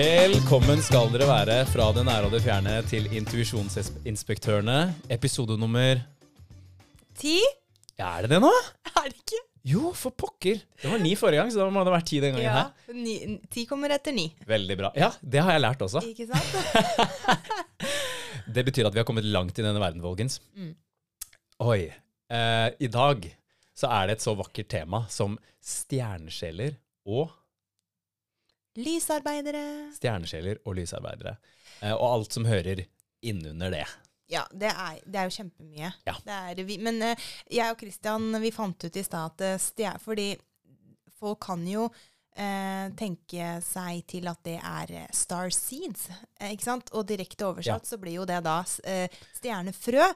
Velkommen skal dere være fra det nære og det fjerne til Intuisjonsinspektørene. Episode nummer Ti? Er det det nå? Er det ikke? Jo, for pokker. Det var ni forrige gang, så da må det være vært ti den gangen Ja. her. Ni, ti kommer etter ni. Veldig bra. Ja, det har jeg lært også. Ikke sant? Det betyr at vi har kommet langt i denne verden, folkens. Mm. Oi. Eh, I dag så er det et så vakkert tema som stjernesjeler og Lysarbeidere. Stjernesjeler og lysarbeidere. Eh, og alt som hører innunder det. Ja, det er, det er jo kjempemye. Ja. Det er, vi, men eh, jeg og Christian vi fant ut i stad at eh, stjer... Fordi folk kan jo eh, tenke seg til at det er star seeds, ikke sant? Og direkte oversatt så blir jo det da eh, stjernefrø.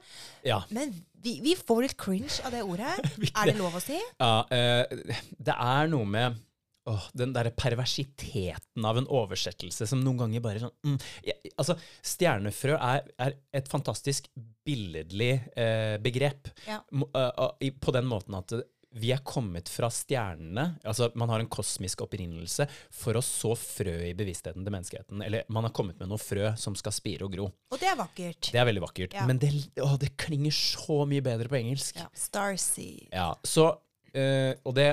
Ja. Men vi, vi får litt cringe av det ordet. er det lov å si? Ja, eh, det er noe med åh, den derre perversiteten av en oversettelse som noen ganger bare sånn mm, ja, Altså, stjernefrø er, er et fantastisk billedlig eh, begrep. Ja. Eh, på den måten at vi er kommet fra stjernene. altså Man har en kosmisk opprinnelse for å så frø i bevisstheten til menneskeheten. Eller man har kommet med noe frø som skal spire og gro. Og det er vakkert. Det er veldig vakkert. Ja. Men det, å, det klinger så mye bedre på engelsk. Ja, Starseed. Ja, så, eh, og det,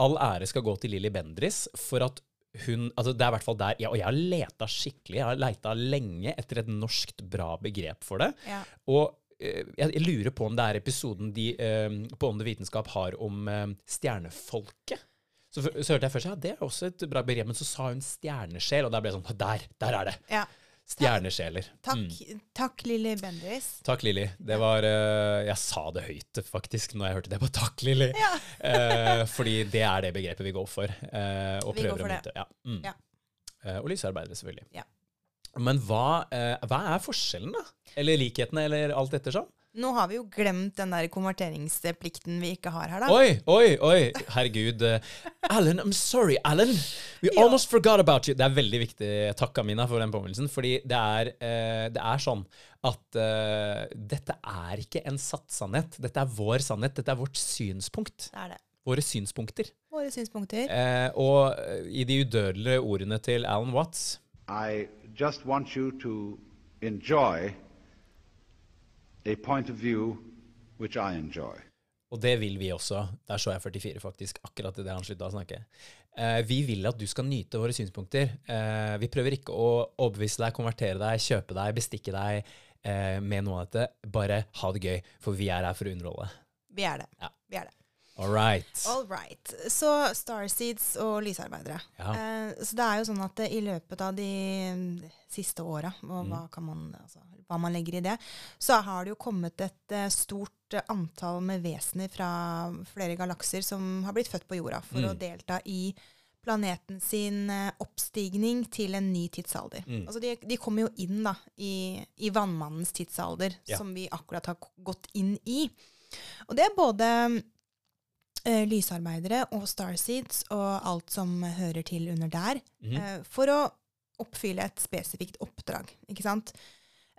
all ære skal gå til Lilly Bendris for at hun, altså det er i hvert fall der, ja, og jeg har leta skikkelig, jeg har leita lenge etter et norskt bra begrep for det, Ja. og eh, jeg, lurer på om det er episoden de eh, på Ånd og vitenskap har om stjernefolket. Så, så hørte jeg først, ja, det er også et bra begrep, men så sa hun stjernesjel, og der ble jeg sånn, der, der er det. ja. Stjernesjeler. Takk, Mm. takk Lilly Bendriss. Takk, Lilly. Det var uh, Jeg sa det høyt, faktisk, når jeg hørte det på Takk, Lilly. Eh, fordi det er det begrepet vi går for. Uh, og Vi prøver å det. Ja. Mm. Ja. Og lysarbeidere, selvfølgelig. Ja. Men hva, hva er forskjellen, da? Eller likhetene, eller alt ettersom? Nå har vi jo glemt den der konverteringsplikten vi ikke har her, da. Oi, oi, oi! Herregud. eh, Alan, I'm sorry, Alan. We Ja. almost forgot about you. Det er veldig viktig, takk Amina for den påminnelsen. Fordi det er, uh, det er sånn at uh, dette er ikke en satt sannhet. Dette er vår sannhet. Dette er vårt synspunkt. Det er det. Våre synspunkter. Våre synspunkter. Uh, og eh, i de udødelige ordene til Alan Watts I just want you to enjoy a point of view which I enjoy. Og det vil vi også. Der så jeg 44, faktisk. Akkurat idet han slutta å snakke. Eh, vi vil at du skal nyte våre synspunkter. Eh, vi prøver ikke å overbevise deg, konvertere deg, kjøpe deg, bestikke deg eh, med noe av dette. Bare ha det gøy, for vi er her for å underholde. Vi er det. Ja. Vi er det. All right. All right. Så Starseeds og lysarbeidere. Ja. Eh, så det er jo sånn at i løpet av de mm, siste åra, og Mm. hva, kan man, altså, hva man legger i det, så har det jo kommet et eh, stort eh, antall med vesener fra flere galakser som har blitt født på jorda for å Mm. delta i planeten sin eh, oppstigning til en ny tidsalder. Mm. Altså de, de kommer jo inn da, i, i vannmannens tidsalder, Ja. som vi akkurat har gått inn i. Og det er både Uh, lysarbeidere og starseeds og alt som hører til under der, mm. uh, for å oppfylle et spesifikt oppdrag. Ikke sant?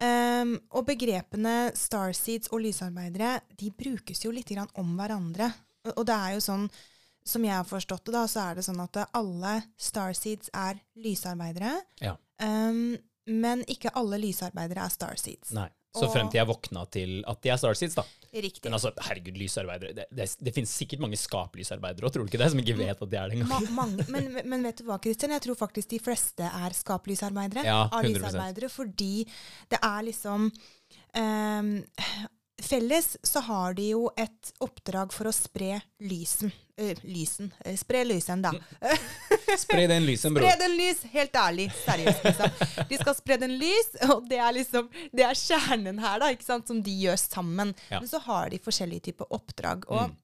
Um, og begrepene starseeds og lysarbeidere de brukes jo litt om hverandre. Og, og det er jo sånn, som jeg har forstått det, da, så er det sånn at alle starseeds er lysarbeidere. Ja. Um, men ikke alle lysarbeidere er starseeds. Nei. Så frem til jeg våkna til at de er Starseeds, da. Riktig. Men altså, herregud, lysarbeidere. Det, det, det finnes sikkert mange skaplysarbeidere tror du ikke det? Som ikke vet at de er det engang. Ma men, men vet du hva, Kristian? Jeg tror faktisk de fleste er skaplysarbeidere. Ja, av 100%. lysarbeidere, fordi det er liksom ehm, Felles så har de jo et oppdrag for å spre lysen. Uh, lysen. Uh, spre lysen, da. Spre den lysen, bror. Spre den lys! Helt ærlig. Seriøst, liksom. De skal spre den lys, og det er liksom Det er kjernen her, da, ikke sant, som de gjør sammen. Ja. Men så har de forskjellige typer oppdrag. Og Mm.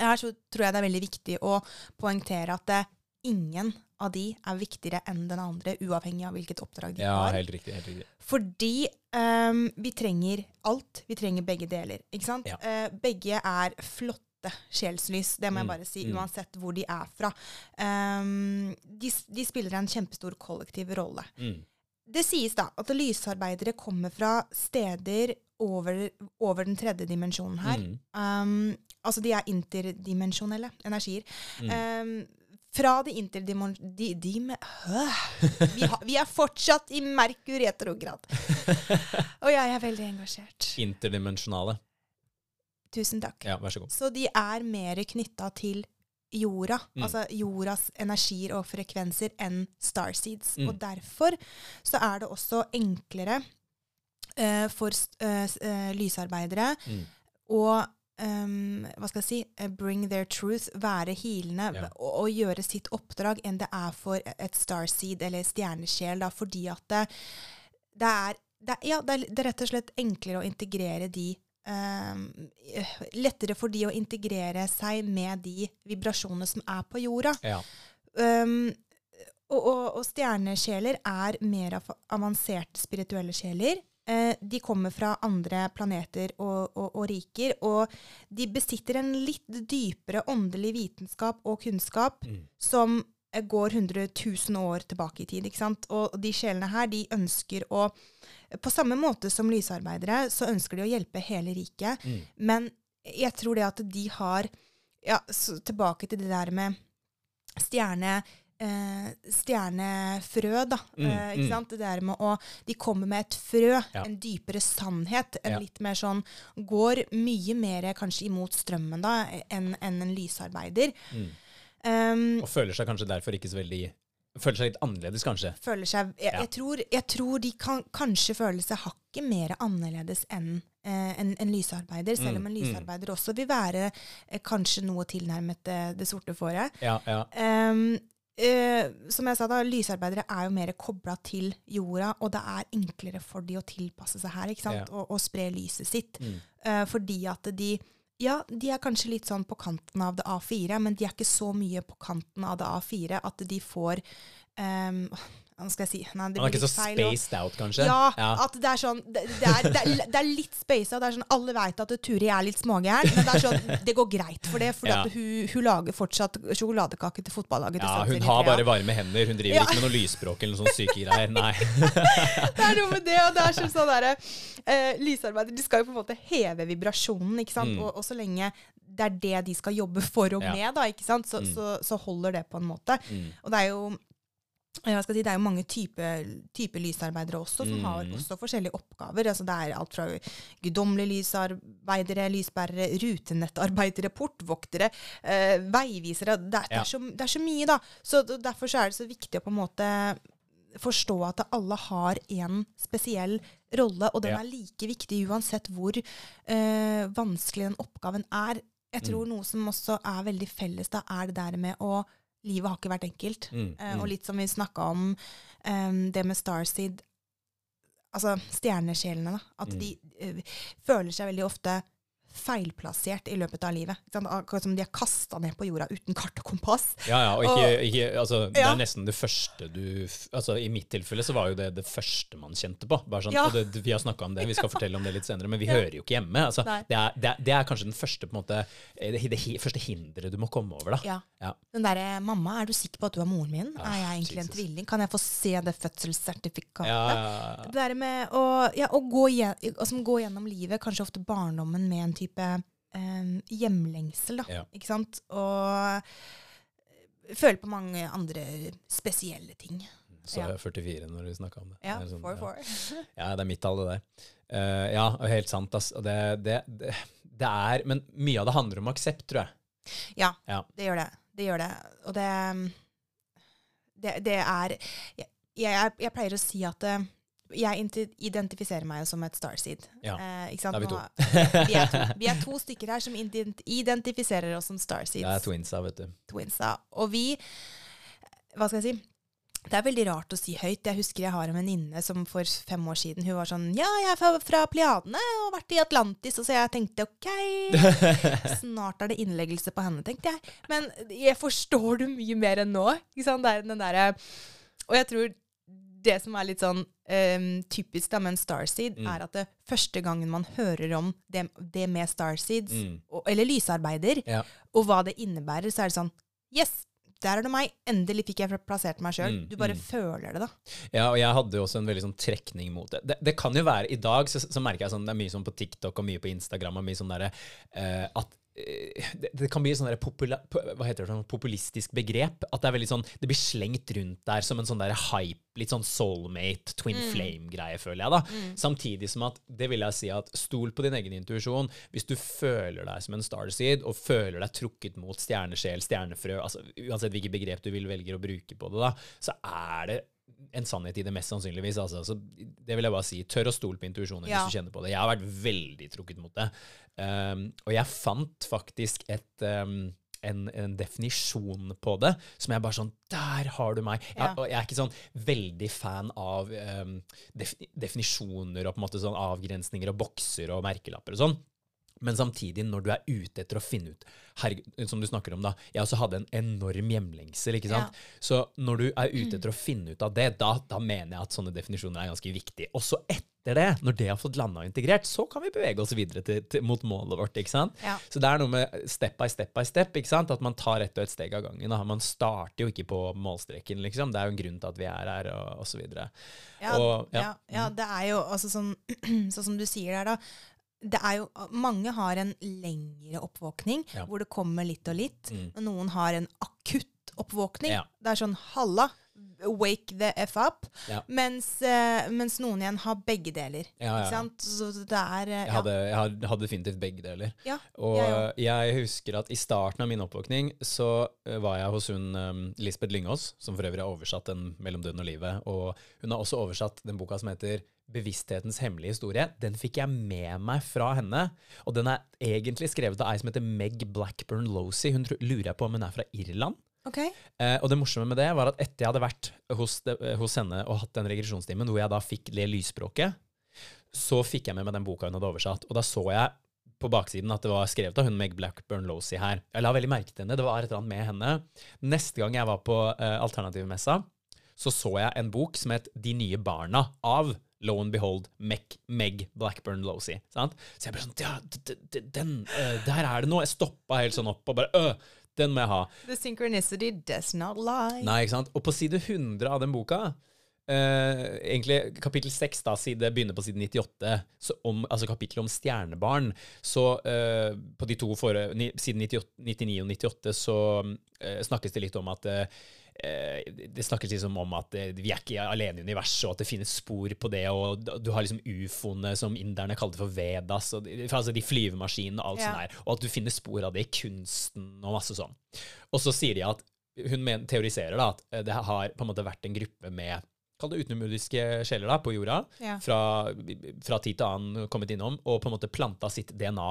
her så tror jeg det er veldig viktig å poengtere at det, ingen av de er viktigere enn den andre, uavhengig av hvilket oppdrag de Ja, har. helt riktig. helt riktig. Fordi um, vi trenger alt. Vi trenger begge deler. Ikke sant? Ja. Uh, begge er flotte sjelslys, det må jeg Mm, bare si, mm. uansett hvor de er fra. Um, de, de spiller en kjempestor kollektiv rolle. Mm. Det sies da at lysarbeidere kommer fra steder over, over den tredje dimensjonen her. Mm. Um, altså de er interdimensjonelle energier. Mm. Um, fra det interdimon... De, de med, øh, vi, har, vi er fortsatt i Merkur retrograd. Og jeg er veldig engasjert. Interdimensjonale. Tusen takk. Ja, vær så god. Så de er mer knytta til jorda, Mm. altså jordas energier og frekvenser, enn starseeds. Mm. Og derfor så er det også enklere uh, for uh, uh, lysarbeidere Mm. å ehm, hva skal jeg si, eh, bring their truth, være healende Ja. og, og gjøre sitt oppdrag enn det er for et starseed eller stjernesjel, da, fordi at det, det, er, det, ja, det, er, rett og slett enklere å integrere de eh, Lettere for de å integrere seg med de vibrasjonene som er på jorda. Ja. Um, og, og, og stjernesjeler er mer avanserte spirituelle sjeler. Eh, de kommer fra andre planeter og, og, og riker, og de besitter en litt dypere åndelig vitenskap og kunnskap Mm. som eh, går 100 000 år tilbake i tid. ikke sant? Og de sjelene her, de ønsker å På samme måte som lysarbeidere, så ønsker de å hjelpe hele riket. Mm. Men jeg tror det at de har ja, Tilbake til det der med stjerne stjernefrø, da. Mm, eh, ikke mm. sant? Det der med å De kommer med et frø, Ja. en dypere sannhet. En Ja. litt mer sånn Går mye mer kanskje imot strømmen da, enn en, en lysarbeider. Mm. Um, Og føler seg kanskje derfor ikke så veldig Føler seg litt annerledes, kanskje. føler seg jeg, Ja. jeg, tror, jeg tror de kan kanskje føle seg hakket mer annerledes enn eh, en, en lysarbeider, selv om en en mm. lysarbeider også vil være eh, kanskje noe tilnærmet det, det sorte fåret. Ja, ja. Ehm, eh, som jeg sa da, Lysarbeidere er jo mer kobla til jorda, og det er enklere for de å tilpasse seg her ikke sant? Ja. Og, og spre lyset sitt. Mm. Eh, fordi at de ja, de er kanskje litt sånn på kanten av det A4, men de er ikke så mye på kanten av det A4 at de får ehm, Hva skal jeg si? Nei, det Han er ikke så feil, spaced og- out, kanskje? ja, at det er sånn Det, det, er, det, er, det er litt spaced Det er sånn, alle veit at Turi er litt smågæren, men det er sånn, det går greit for det. For Ja. hun, hun lager fortsatt sjokoladekake til fotballaget. Ja, hun har bare varme hender. Hun driver Ja. ikke med noe lysspråk eller noe sånn syke greier. Nei. Det er noe med det, og det er sånn sånn derre uh, Lysarbeidere de skal jo på en måte heve vibrasjonen, ikke sant. Mm. Og, og så lenge det er det de skal jobbe for og Ja. med, da, ikke sant, så, Mm. så, så holder det på en måte. Mm. Og det er jo eh, hva skal jeg si, det er jo mange typer type lysarbeidere også, som har Mm. også forskjellige oppgaver. Altså det er alt fra guddommelige lysarbeidere, lysbærere, rutenettarbeidere, portvoktere, eh, veivisere. Det er, det, Ja. er så, det er så mye, da. Så Derfor så er det så viktig å på en måte forstå at alle har en spesiell rolle, og den Ja. er like viktig uansett hvor eh, vanskelig den oppgaven er. Jeg tror Mm. noe som også er veldig felles, da, er det der med å Livet har ikke vært enkelt. Mm. Eh, Mm. og litt som vi snakka om um, det med Starseed Altså stjernesjelene, da. At Mm. de uh, føler seg veldig ofte feilplassert i løpet av livet. Akkurat som de er kasta ned på jorda uten kart og kompass. Ja, ja, og ikke, Og- ikke altså, Det er nesten det første du altså I mitt tilfelle så var jo det det første man kjente på. Bare sånn, Ja. og det, Vi har snakka om det, vi skal fortelle om det litt senere, men vi hører jo ikke hjemme. Altså, det, er, det, er, det er kanskje den første på en måte, eh, det, det første hinderet du må komme over. da. Ja. Ja. Den derre 'Mamma, er du sikker på at du er moren min? Ah, er jeg egentlig en tvilling? Kan jeg få se det fødselssertifikatet?' Det der med å, gå, gjen, altså, gå gjennom livet, kanskje ofte barndommen, med en type eh, hjemlengsel. Da, Ja. ikke sant? Og føle på mange andre spesielle ting. Så Ja. jeg er 44 når vi snakka om det. Ja, Det sånn, four, ja. four. Ja, det er mitt tall, det der. Uh, ja, og helt sant. ass. Det, det, det, det er Men mye av det handler om aksept, tror jeg. Ja, Ja. det gjør det. Det gjør det. Og det Det, det er jeg, jeg, jeg pleier å si at eh, jeg identifiserer meg jo som et starseed. Ja, Eh, da er vi to. vi, er to. vi er to stykker her som identifiserer oss som Det starseeds. er twinsa, vet du. twinsa. Og vi Hva skal jeg si? Det er veldig rart å si høyt. Jeg husker jeg har en venninne som for fem år siden hun var sånn Ja, jeg er fra, fra Pleiadene og har vært i Atlantis. Og så jeg tenkte OK, snart er det innleggelse på henne, tenkte jeg. Men jeg forstår du mye mer enn nå. Ikke sant? Det er den derre Og jeg tror det som er litt sånn um, typisk da med en starseed, Mm. er at det første gangen man hører om det, det med starseeds, Mm. og, eller lysarbeider, Ja. og hva det innebærer, så er det sånn Yes, der er det meg. Endelig fikk jeg plassert meg sjøl. Mm, Du bare mm. føler det, da. Ja, og jeg hadde jo også en veldig sånn trekning mot det. Det, det kan jo være I dag så, så merker jeg sånn, det er mye sånn på TikTok og mye på Instagram og mye sånn derre uh, at det, det kan bli sånn det, sånn populistisk begrep. At det er sånn, det blir slengt rundt der som en sånn der hype, litt sånn soulmate, twin flame-greie, føler jeg. da. Samtidig som at det vil jeg si at stol på din egen intuisjon. Hvis du føler deg som en starseed og føler deg trukket mot stjernesjel, stjernefrø, altså uansett hvilket begrep du vil velge å bruke på det, da, så er det en sannhet i det mest sannsynligvis. Altså. Så det vil jeg bare si. Tør å stole på intuisjonen Ja. hvis du kjenner på det. Jeg har vært veldig trukket mot det. Um, og jeg fant faktisk et um, en, en definisjon på det som jeg bare sånn Der har du meg! Jeg, Ja. og jeg er ikke sånn veldig fan av um, def, definisjoner og på en måte sånn avgrensninger og bokser og merkelapper og sånn. Men samtidig, når du er ute etter å finne ut herregud, Som du snakker om, da. Jeg også hadde en enorm hjemlengsel. ikke sant? Så når du er ute etter å finne ut av det, da, da mener jeg at sånne definisjoner er ganske viktige. Også etter det, når det har fått landa og integrert, så kan vi bevege oss videre til, til, mot målet vårt. ikke sant? Ja. Så det er noe med step by step by step. ikke sant? At man tar ett og ett steg av gangen. Da. Man starter jo ikke på målstreken, liksom. Det er jo en grunn til at vi er her, og, og så videre. Ja, Og- ja. Ja, det er jo altså sånn, sånn som du sier der, da. Det er jo, mange har en lengre oppvåkning, Ja. hvor det kommer litt og litt. Mm. Og noen har en akutt oppvåkning. Ja. Det er sånn halla, wake the f up. Ja. Mens, eh, mens noen igjen har begge deler. Ja, ja. Ikke sant? Så det er eh, Jeg hadde, jeg hadde- definitivt begge deler. Ja, Og jeg husker at i starten av min oppvåkning så eh, var jeg hos hun um, Lisbeth Lyngås, som for øvrig har oversatt den 'Mellom døden og livet'. Og hun har også oversatt den boka som heter 'Bevissthetens hemmelige historie'. Den fikk jeg med meg fra henne. Og den er egentlig skrevet av ei som heter Meg Blackburn Losey. Hun lurer jeg på om hun er fra Irland. Ok. Eh, og det morsomme med det var at etter jeg hadde vært hos, eh, hos henne og hatt den regresjonstimen hvor jeg da fikk det lysspråket, så fikk jeg med meg den boka hun hadde oversatt. Og da så jeg på baksiden at det var skrevet av hun Meg Blackburn Losey her. Jeg la veldig merke til henne. Det var et eller annet med henne. Neste gang jeg var på eh, Alternativmessa, så så jeg en bok som het De nye barna av lo and behold Meg, Meg Blackburn Losey. Sant? Så jeg ble sånn Ja, den, eh, der er det noe. Jeg stoppa helt sånn opp og bare øh, den må jeg ha. The synchronicity does not lie. Nei, ikke sant? Og på side 100 av den boka, eh, egentlig kapittel 6 da, side, begynner på side 98, så om, altså kapittelet om stjernebarn, så eh, på de to fore, ni, siden 98, 99 og 98 så eh, snakkes det litt om at det snakkes liksom om at eh, vi er ikke alene i universet, og at det finnes spor på det, og du har liksom ufoene som inderne kalte for Vedas, og, de- altså de flyvemaskinene og alt Ja. sånt der, og at du finner spor av det i kunsten og masse sånn. Og så sier de at hun men, teoriserer da at eh, det har på en måte vært en gruppe med Kall det utenomjordiske sjeler da, på jorda, Ja. fra, fra tid til annen kommet innom, og på en måte planta sitt DNA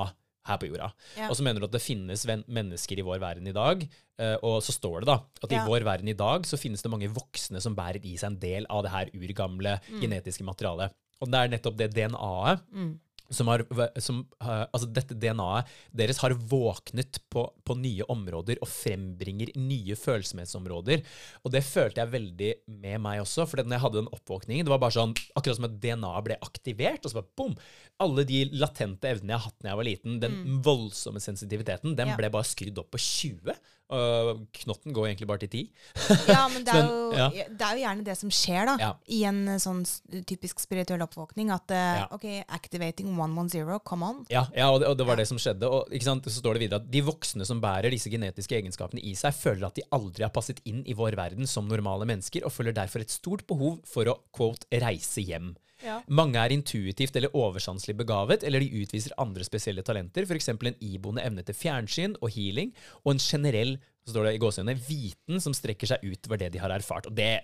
her på jorda. Ja. Og så mener du at det finnes mennesker i vår verden i dag, eh, og så står det da at i vår verden i dag så finnes det mange voksne som bærer i seg en del av det her urgamle genetiske materialet. Og det er nettopp det DNA-et Mm. Som har, som, altså dette DNA-et deres har våknet på, på nye områder og frembringer nye følsomhetsområder. Og det følte jeg veldig med meg også, for når jeg hadde den oppvåkningen, det var bare sånn, akkurat som at DNA-et ble aktivert, og så bare boom! Alle de latente evnene jeg har hatt da jeg var liten, den voldsomme sensitiviteten, den Mm. Ja. ble bare skrudd opp på 20. Og knotten går egentlig bare til ti. Ja, men det er, Men, jo, ja. det er jo gjerne det som skjer da, Ja. i en eh, sånn typisk spirituell oppvåkning. At eh, Ja. ok, activating 110, come on. Ja, ja og, det, og det var det som skjedde. Og så står det videre at de voksne som bærer disse genetiske egenskapene i seg, føler at de aldri har passet inn i vår verden som normale mennesker, og føler derfor et stort behov for å quote, reise hjem. Ja. Mange er intuitivt eller oversanselig begavet, eller de utviser andre spesielle talenter, f.eks. en iboende evne til fjernsyn og healing, og en generell så står det i gåsehudene, viten som strekker seg utover det de har erfart. Og det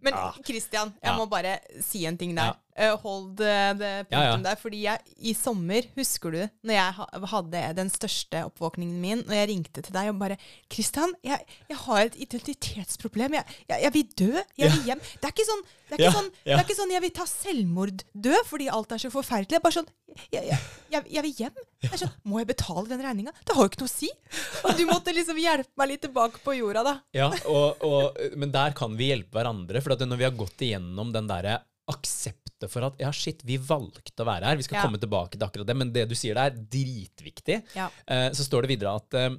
Men Ah. Christian, jeg Ja. må bare si en ting der. Ja. Eh, hold det det Ja, ja. der. Fordi jeg, i sommer, husker du, når jeg hadde den største oppvåkningen min, og jeg ringte til deg og bare 'Kristian, jeg, jeg har et identitetsproblem. Jeg, jeg, vil dø. Jeg vil hjem.' Det er ikke sånn, det er ikke sånn, det er ikke sånn 'jeg vil ta selvmord, dø', fordi alt er så forferdelig. Er bare sånn jeg, jeg, vil hjem. Jeg sånn, Må jeg betale den regninga? Det har jo ikke noe å si. Og du måtte liksom hjelpe meg litt tilbake på jorda, da. Ja, og, og, men der kan vi hjelpe hverandre. For at når vi har gått igjennom den derre akseptet for at ja, shit, vi valgte å være her. Vi skal Ja. komme tilbake til akkurat det, men det du sier der, er dritviktig. Ja. Eh, så står det videre at eh,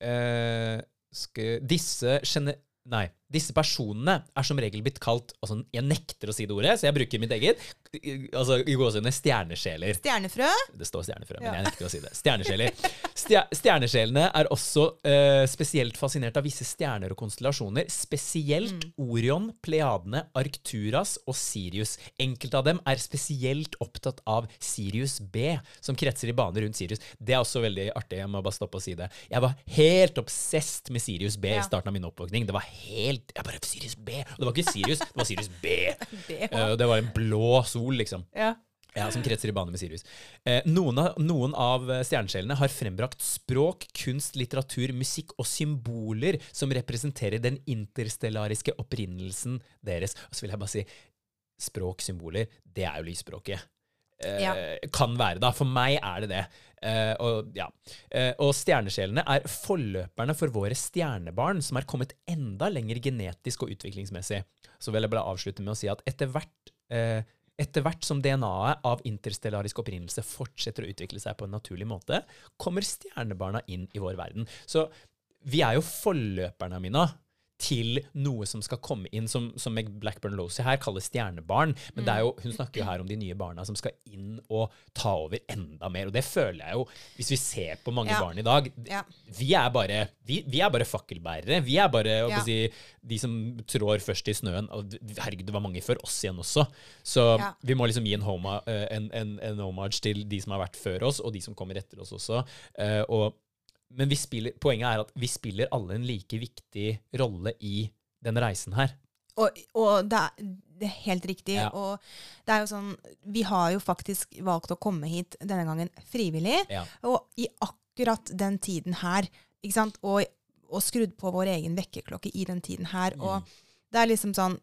eh, skal, disse gene... Nei. Disse personene er som regel blitt kalt altså Jeg nekter å si det ordet, så jeg bruker mitt eget. Altså, i gåsehudene stjernesjeler. Stjernefrø. Det står stjernefrø, men Ja. jeg nekter å si det. Stjernesjeler. Stjernesjelene er også uh, spesielt fascinert av visse stjerner og konstellasjoner. Spesielt Orion, Pleiadene, Arcturas og Sirius. Enkelte av dem er spesielt opptatt av Sirius B, som kretser i bane rundt Sirius. Det er også veldig artig. Jeg må bare stoppe og si det. Jeg var helt obsesst med Sirius B Ja. i starten av min oppvåkning. Det var helt Jeg bare Sirius B! Og det var ikke Sirius, det var Sirius B. B, og det var en blå sol, liksom. Ja. Ja, Som kretser i bane med Sirius. Eh, noen, av, noen av stjernesjelene har frembrakt språk, kunst, litteratur, musikk og symboler som representerer den interstellariske opprinnelsen deres. Og så vil jeg bare si språk, symboler, det er jo lysspråket. Eh, Ja. Kan være, da. For meg er det det. Eh, og, ja. eh, og stjernesjelene er forløperne for våre stjernebarn, som er kommet enda lenger genetisk og utviklingsmessig. Så vil jeg bare avslutte med å si at etter hvert eh, etter hvert som DNA-et av interstellarisk opprinnelse fortsetter å utvikle seg på en naturlig måte, kommer stjernebarna inn i vår verden. Så vi er jo forløperne, Mina, til noe som skal komme inn, som, som Meg Blackburn Losey her kaller stjernebarn. Men det er jo, hun snakker jo her om de nye barna som skal inn og ta over enda mer. Og det føler jeg jo, hvis vi ser på mange Ja. barn i dag Ja. Vi er bare, vi, vi er bare fakkelbærere. Vi er bare Ja. si, de som trår først i snøen. Herregud, det var mange før oss igjen også. Så vi må liksom gi en, homa, eh, en, en, en homage til de som har vært før oss, og de som kommer etter oss også. Eh, og, men vi spiller, poenget er at vi spiller alle en like viktig rolle i den reisen her. Og, og det, er, det er helt riktig. Ja. Og det er jo sånn Vi har jo faktisk valgt å komme hit denne gangen frivillig. Ja. Og i akkurat den tiden her, ikke sant, og, og skrudd på vår egen vekkerklokke i den tiden her. Mm. Og det er liksom sånn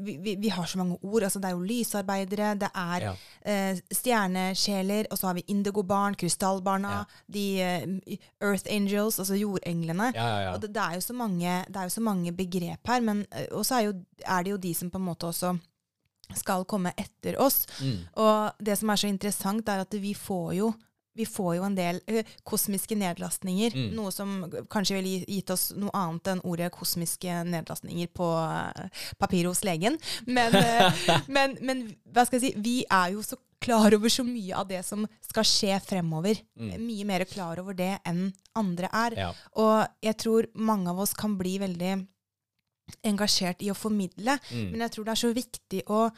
vi, vi, vi har så mange ord. altså Det er jo lysarbeidere, det er Ja. eh, stjernesjeler, og så har vi indigobarn, krystallbarna, Ja. de eh, Earth Angels, altså jordenglene. Ja. Og det, det, er så mange, det er jo så mange begrep her, men og også er, er det jo de som på en måte også skal komme etter oss. Mm. Og det som er så interessant, er at vi får jo vi får jo en del ø, kosmiske nedlastninger, Mm. noe som kanskje ville gi- gitt oss noe annet enn ordet kosmiske nedlastninger på uh, papir hos legen. Men, eh, men, men hva skal jeg si, vi er jo så klar over så mye av det som skal skje fremover. Mm. Mye mer klar over det enn andre er. Ja. Og jeg tror mange av oss kan bli veldig engasjert i å formidle, Mm. men jeg tror det er så viktig å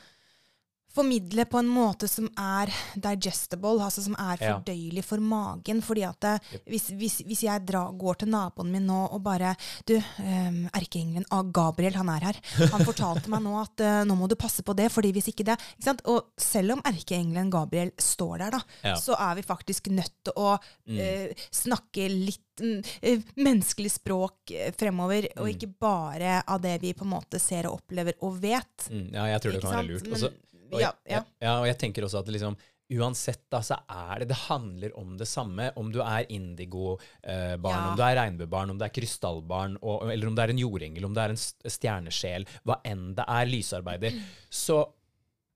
formidle på en måte som er digestible, altså som er fordøyelig for magen. fordi at det, hvis, hvis, hvis jeg dra, går til naboen min nå og bare Du, um, erkeengelen ah, Gabriel, han er her. Han fortalte meg nå at uh, nå må du passe på det, fordi hvis ikke det ikke sant? Og selv om erkeengelen Gabriel står der, da, Ja. så er vi faktisk nødt til å Mm. eh, snakke litt mm, eh, menneskelig språk eh, fremover, og Mm. ikke bare av det vi på en måte ser og opplever og vet. Mm, ja, jeg tror det kan være lurt. Men- og, jeg, ja. ja, og jeg tenker også at liksom Uansett, da, så er det Det handler om det samme. Om du er indigobarn, eh, barn, Ja. om du er regnbuebarn, om du er krystallbarn, og, eller om du er en jordengel, om du er en stjernesjel, hva enn det er, lysarbeider, så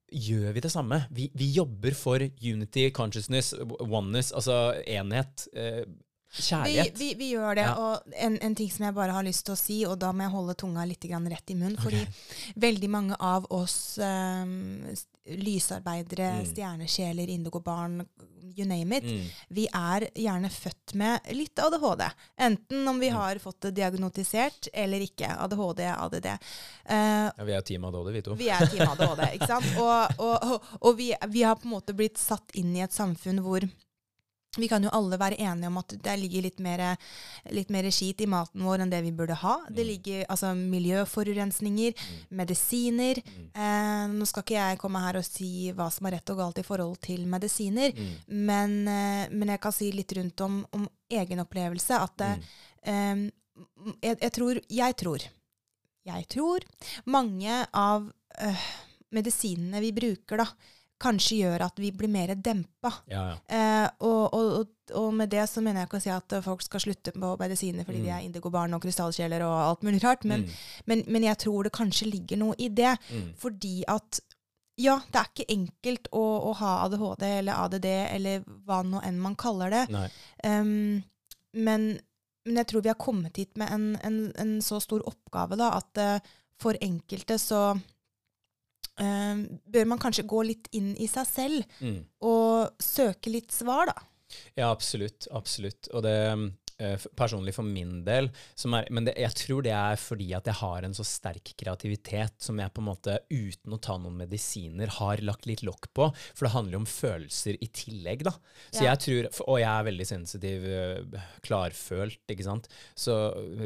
gjør vi det samme. Vi, vi jobber for unity, consciousness, oneness, altså enhet. Eh, Vi, vi, vi gjør det. Ja. Og en, en ting som jeg bare har lyst til å si, og da må jeg holde tunga litt grann rett i munnen, fordi veldig mange av oss um, lysarbeidere, Mm. stjernesjeler, indigobarn, you name it, Mm. vi er gjerne født med litt ADHD. Enten om vi har fått det diagnotisert eller ikke. ADHD, ADD. Uh, Ja, vi er team ADHD, vi to. vi er team ADHD, ikke sant? Og, og, og, og vi, vi har på en måte blitt satt inn i et samfunn hvor vi kan jo alle være enige om at det ligger litt mer, litt mer skit i maten vår enn det vi burde ha. Det Mm. ligger altså miljøforurensninger, medisiner. Eh, nå skal ikke jeg komme her og si hva som er rett og galt i forhold til medisiner, Mm. men, eh, men jeg kan si litt rundt om, om egen opplevelse at Mm. eh, jeg, jeg tror Jeg tror jeg tror mange av øh, medisinene vi bruker, da, kanskje gjør at vi blir mer dempa. Ja, ja. Eh, og, og, og, med det så mener jeg ikke å si at øh, folk skal slutte på medisiner fordi de Mm. er indigobarn og krystallkjeler og alt mulig rart, men, Mm. men, men jeg tror det kanskje ligger noe i det. Mm. Fordi at ja, det er ikke enkelt å, å ha ADHD eller ADD eller hva nå enn man kaller det. Um, men, men jeg tror vi har kommet hit med en, en, en så stor oppgave da, at uh, for enkelte så eh, bør man kanskje gå litt inn i seg selv Mm. og søke litt svar, da. Ja, absolutt. Absolutt. Og det eh, personlig for min del som er, Men det, jeg tror det er fordi at jeg har en så sterk kreativitet som jeg på en måte, uten å ta noen medisiner, har lagt litt lokk på. For det handler jo om følelser i tillegg, da. Så Ja. jeg tror, Og jeg er veldig sensitiv, eh, klarfølt, ikke sant. Så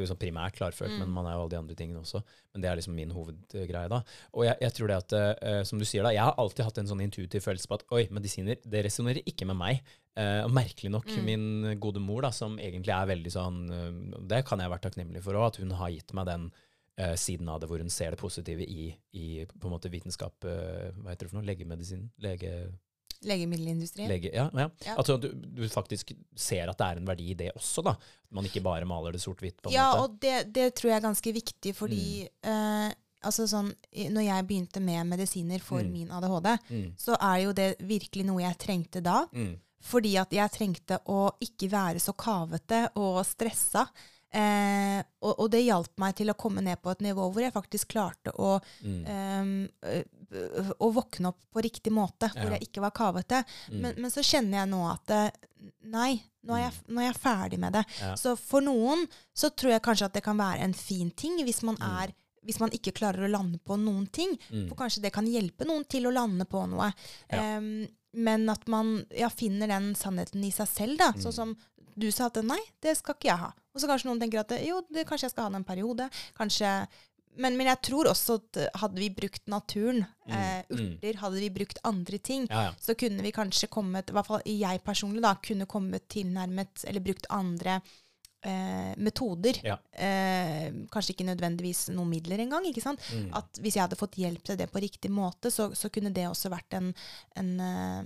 sånn primært klarfølt, men man er jo alle de andre tingene også. Men det er liksom min hovedgreie, da. Og jeg, jeg tror det at, uh, som du sier da, jeg har alltid hatt en sånn intuitiv følelse på at oi, medisiner, det resonnerer ikke med meg. Uh, og merkelig nok, min gode mor, da, som egentlig er veldig sånn uh, Det kan jeg være takknemlig for òg, at hun har gitt meg den siden av det hvor hun ser det positive i, i på en måte vitenskap Hva heter det for noe? Legemedisin? Lege... Legemiddelindustrien. Lege, ja, ja. Ja. Altså, du, du faktisk ser at det er en verdi i det også, da. At man ikke bare maler det sort-hvitt. på en Ja, måte. og det, det tror jeg er ganske viktig, fordi Mm. eh, altså sånn, når jeg begynte med medisiner for Mm. min ADHD, Mm, så er jo det virkelig noe jeg trengte da. mm, Fordi at jeg trengte å ikke være så kavete og stressa. Eh, og, og det hjalp meg til å komme ned på et nivå hvor jeg faktisk klarte å, mm, ø- å våkne opp på riktig måte, hvor Ja. jeg ikke var kavete. mm. Men, men så kjenner jeg nå at eh, nei, nå er, jeg, nå er jeg ferdig med det. Ja. Så for noen så tror jeg kanskje at det kan være en fin ting hvis man Mm. er hvis man ikke klarer å lande på noen ting. Mm. For kanskje det kan hjelpe noen til å lande på noe. Ja. Um, men at man ja, finner den sannheten i seg selv, da. Mm. Sånn som du sa at nei, det skal ikke jeg ha. Og så kanskje noen tenker at jo, det, kanskje jeg skal ha den en periode. Kanskje men, men jeg tror også at eh, hadde vi brukt naturen, eh, Mm. urter, hadde vi brukt andre ting, Ja, ja. så kunne vi kanskje kommet, i hvert fall jeg personlig, da, kunne kommet tilnærmet, eller brukt andre eh, metoder. Ja. Eh, kanskje ikke nødvendigvis noen midler engang. ikke sant? Mm. At hvis jeg hadde fått hjelp til det på riktig måte, så, så kunne det også vært en, en, eh,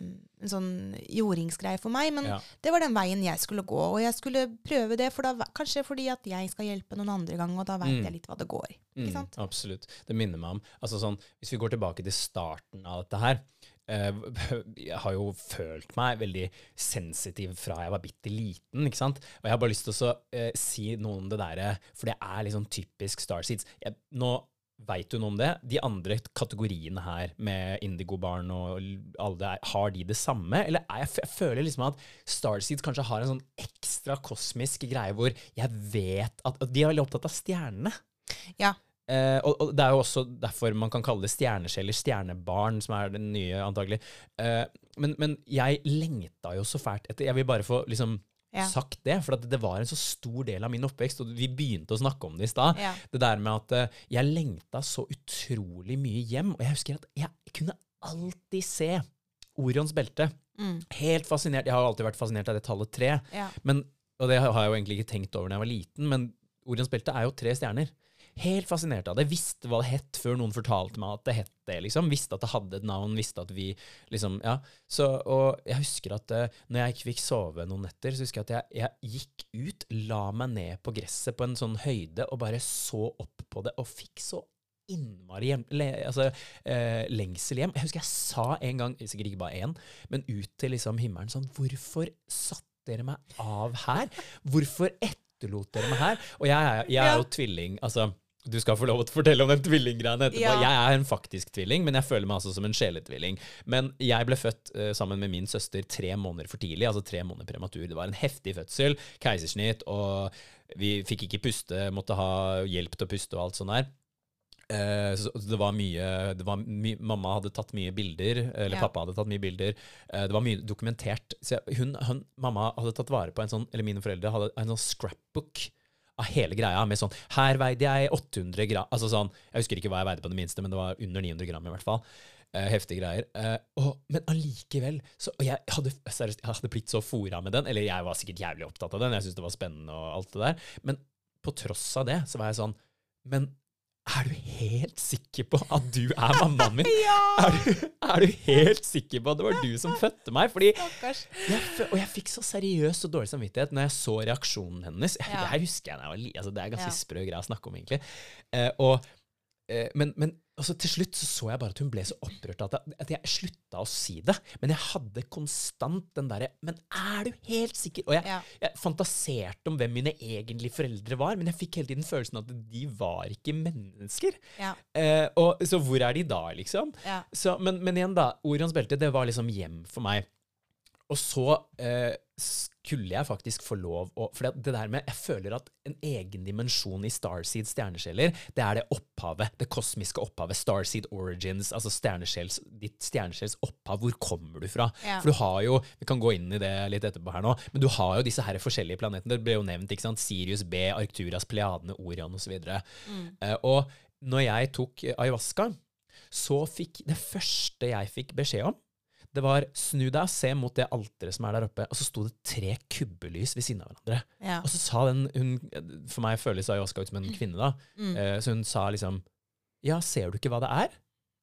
en sånn jordingsgreie for meg. Men Ja. det var den veien jeg skulle gå, og jeg skulle prøve det, for da, kanskje fordi at jeg skal hjelpe noen andre gang, og da veit Mm. jeg litt hva det går. Mm, Ikke sant? absolutt. Det minner meg om altså sånn, Hvis vi går tilbake til starten av dette her eh, Jeg har jo følt meg veldig sensitiv fra jeg var bitte liten. ikke sant? Og jeg har bare lyst til å eh, si noe om det derre, for det er liksom typisk Starseeds. Nå Veit du noe om det? De andre kategoriene her, med Indigo-barn og alle, det, har de det samme? Eller er jeg, jeg føler liksom at Starseeds kanskje har en sånn ekstra kosmisk greie hvor jeg vet at, at de er veldig opptatt av stjernene. Ja. Eh, og, og det er jo også derfor man kan kalle det stjernesjeler, stjernebarn, som er den nye, antagelig. Eh, men, men jeg lengta jo så fælt etter Jeg vil bare få liksom Ja. sagt det, for at det var en så stor del av min oppvekst, og vi begynte å snakke om det i stad. Ja. Det der med at eh, jeg lengta så utrolig mye hjem, og jeg husker at jeg kunne alltid se Orions belte. Mm. Helt fascinert. Jeg har alltid vært fascinert av det tallet tre. Ja. Men, og det har jeg jo egentlig ikke tenkt over da jeg var liten, men Orions belte er jo tre stjerner. Helt fascinert av det. Visste hva det het før noen fortalte meg at det het det. liksom. Visste at det hadde et navn, visste at vi liksom Ja. Så, og jeg husker at uh, når jeg ikke fikk sove noen netter, så husker jeg at jeg, jeg gikk ut, la meg ned på gresset på en sånn høyde og bare så opp på det, og fikk så innmari hjem, le, altså, eh, lengsel hjem. Jeg husker jeg sa en gang, sikkert ikke bare én, men ut til liksom himmelen sånn Hvorfor satte dere meg av her? Hvorfor etterlot dere meg her? Og jeg, er- jeg er Ja. jo tvilling, altså du skal få lov til å fortelle om den tvillinggreiene etterpå. Ja. Jeg er en faktisk tvilling, men jeg føler meg altså som en sjeletvilling. Men jeg ble født uh, sammen med min søster tre måneder for tidlig, altså tre måneder prematur. Det var en heftig fødsel, keisersnitt, og vi fikk ikke puste, måtte ha hjelp til å puste og alt sånt der. Uh, så det var mye, det var my, Mamma hadde tatt mye bilder, eller Ja. pappa hadde tatt mye bilder. Uh, det var mye dokumentert. Så jeg, hun, hun, mamma hadde tatt vare på en sånn, eller mine foreldre hadde en sånn scrapbook av hele greia, med sånn Her veide jeg 800 gram Altså sånn Jeg husker ikke hva jeg veide på det minste, men det var under 900 gram i hvert fall. Uh, heftige greier. Uh, og, men allikevel så, Og jeg hadde, seriøst, jeg hadde blitt så fora med den. Eller jeg var sikkert jævlig opptatt av den, jeg syntes det var spennende og alt det der. Men på tross av det så var jeg sånn Men er du helt sikker på at du er mammaen min? Ja! Er du, er du helt sikker på at det var du som fødte meg? Fordi jeg, og jeg fikk så seriøs og dårlig samvittighet når jeg så reaksjonen hennes. Ja. Det her husker jeg altså Det er ganske Ja. sprø greie å snakke om, egentlig. Uh, og eh, men, men altså, til slutt så, så jeg bare at hun ble så opprørt at jeg, at jeg slutta å si det. Men jeg hadde konstant den derre Men er du helt sikker? Og jeg, Ja. jeg fantaserte om hvem mine egentlige foreldre var, men jeg fikk hele tiden følelsen at de var ikke mennesker. Ja. Eh, og, så hvor er de da, liksom? Ja. Så, men, men igjen, da. Orions belte, det var liksom hjem for meg. Og så eh, skulle jeg faktisk få lov å For det, der med Jeg føler at en egen dimensjon i Starseed stjerneskjeller, det er det opphavet. Det kosmiske opphavet. Starseed origins, altså ditt stjerneskjells opphav. Hvor kommer du fra? Ja. For du har jo Vi kan gå inn i det litt etterpå her nå, men du har jo disse her forskjellige planetene. Det ble jo nevnt, ikke sant? Sirius B, Arcturas, Pleiadene, Orion osv. Og, Mm. uh, og når jeg tok ayahuasca, så fikk det første jeg fikk beskjed om, det var snu deg og se mot det alteret som er der oppe. Og så sto det tre kubbelys ved siden av hverandre. Ja. Og så sa den hun, For meg føles ayahuasca ut som en kvinne, da. Mm. Eh, Så hun sa liksom Ja, ser du ikke hva det er?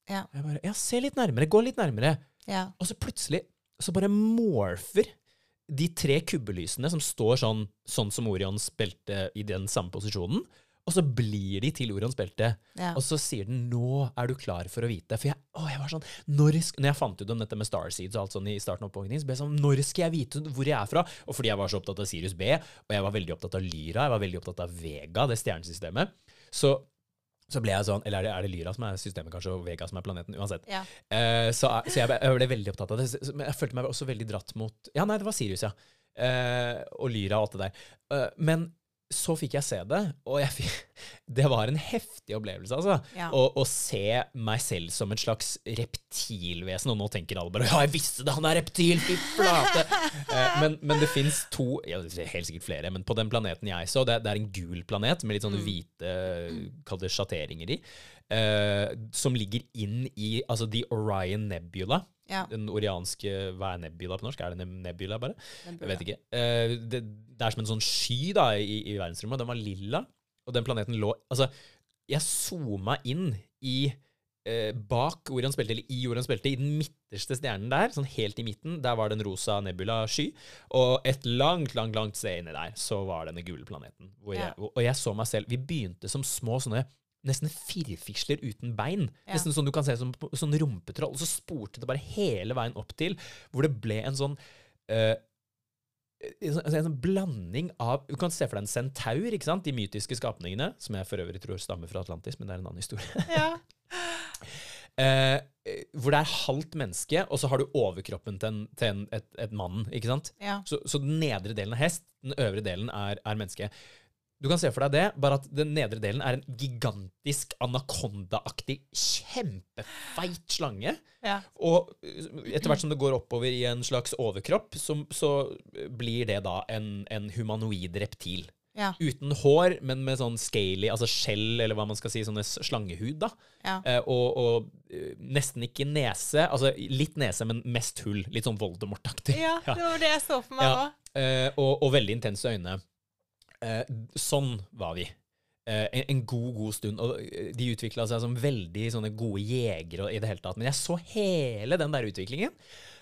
Ja. Og Jeg bare Ja, se litt nærmere. Gå litt nærmere. Ja. Og så plutselig så bare morfer de tre kubbelysene som står sånn, sånn som Orions belte i den samme posisjonen, og så blir de til Orions belte. Ja. Og så sier den 'nå er du klar for å vite'. For jeg, å, jeg var sånn, når, når jeg fant ut om dette med Starseeds og alt sånn i starten av så ble jeg sånn 'når skal jeg vite hvor jeg er fra?' Og fordi jeg var så opptatt av Sirius B, og jeg var veldig opptatt av Lyra, jeg var veldig opptatt av Vega, det stjernesystemet, så, så ble jeg sånn Eller er det, er det Lyra som er systemet, kanskje, og Vega som er planeten? Uansett. Ja. Uh, så, så jeg, jeg ble veldig opptatt av det. Men jeg følte meg også veldig dratt mot Ja, nei, det var Sirius, ja. Uh, og Lyra og alt det der. Uh, men så fikk jeg se det, og fikk, det var en heftig opplevelse, altså. Ja. Å, å se meg selv som et slags reptilvesen. Og nå tenker alle bare 'ja, jeg visste det, han er reptil', fy flate! Eh, men, men det fins to, ja, helt sikkert flere, men på den planeten jeg så, det, det er en gul planet med litt sånne hvite, mm. sjatteringer i, eh, som ligger inn i altså The Orion Nebula. Ja. Den orianske Hva er nebula på norsk? Er det nebula, bare? Nebula. Jeg vet ikke. Eh, det, det er som en sånn sky da, i, i verdensrommet. Den var lilla, og den planeten lå Altså, jeg zooma inn i eh, bak Orions belte, eller i Orions belte, i den midterste stjernen der, sånn helt i midten, der var det en rosa nebula-sky. Og et langt, langt, langt sted inni der, så var denne gule planeten. Hvor Ja. jeg, og og jeg så meg selv Vi begynte som små sånne Nesten firfisler uten bein. Ja. Nesten sånn du kan se som sånn rumpetroll. Og så spurte det bare hele veien opp til hvor det ble en sånn eh, en sånn- en sånn blanding av Du kan se for deg en centaur, ikke sant? De mytiske skapningene, som jeg for øvrig tror stammer fra Atlantis, men det er en annen historie. Ja. Eh, hvor det er halvt menneske, og så har du overkroppen til, en, til en, et, et mann. ikke sant? Ja. Så, så den nedre delen er hest, den øvre delen er, er menneske. Du kan se for deg det, bare at den nedre delen er en gigantisk anakonda-aktig, kjempefeit slange. Ja. Og etter hvert som det går oppover i en slags overkropp, så, så blir det da en, en humanoid reptil. Ja. Uten hår, men med sånn scaly, altså skjell, eller hva man skal si, sånne slangehud, da. Ja. Eh, og, og eh, nesten ikke nese, altså litt nese, men mest hull. Litt sånn Voldemort-aktig. ja, det var det jeg så for meg òg. Eh, og, og veldig intense øyne. Eh, sånn var vi. Eh, en, en god, god stund. Og eh, de utvikla seg som veldig sånne gode jegere i det hele tatt. Men jeg så hele den der utviklingen.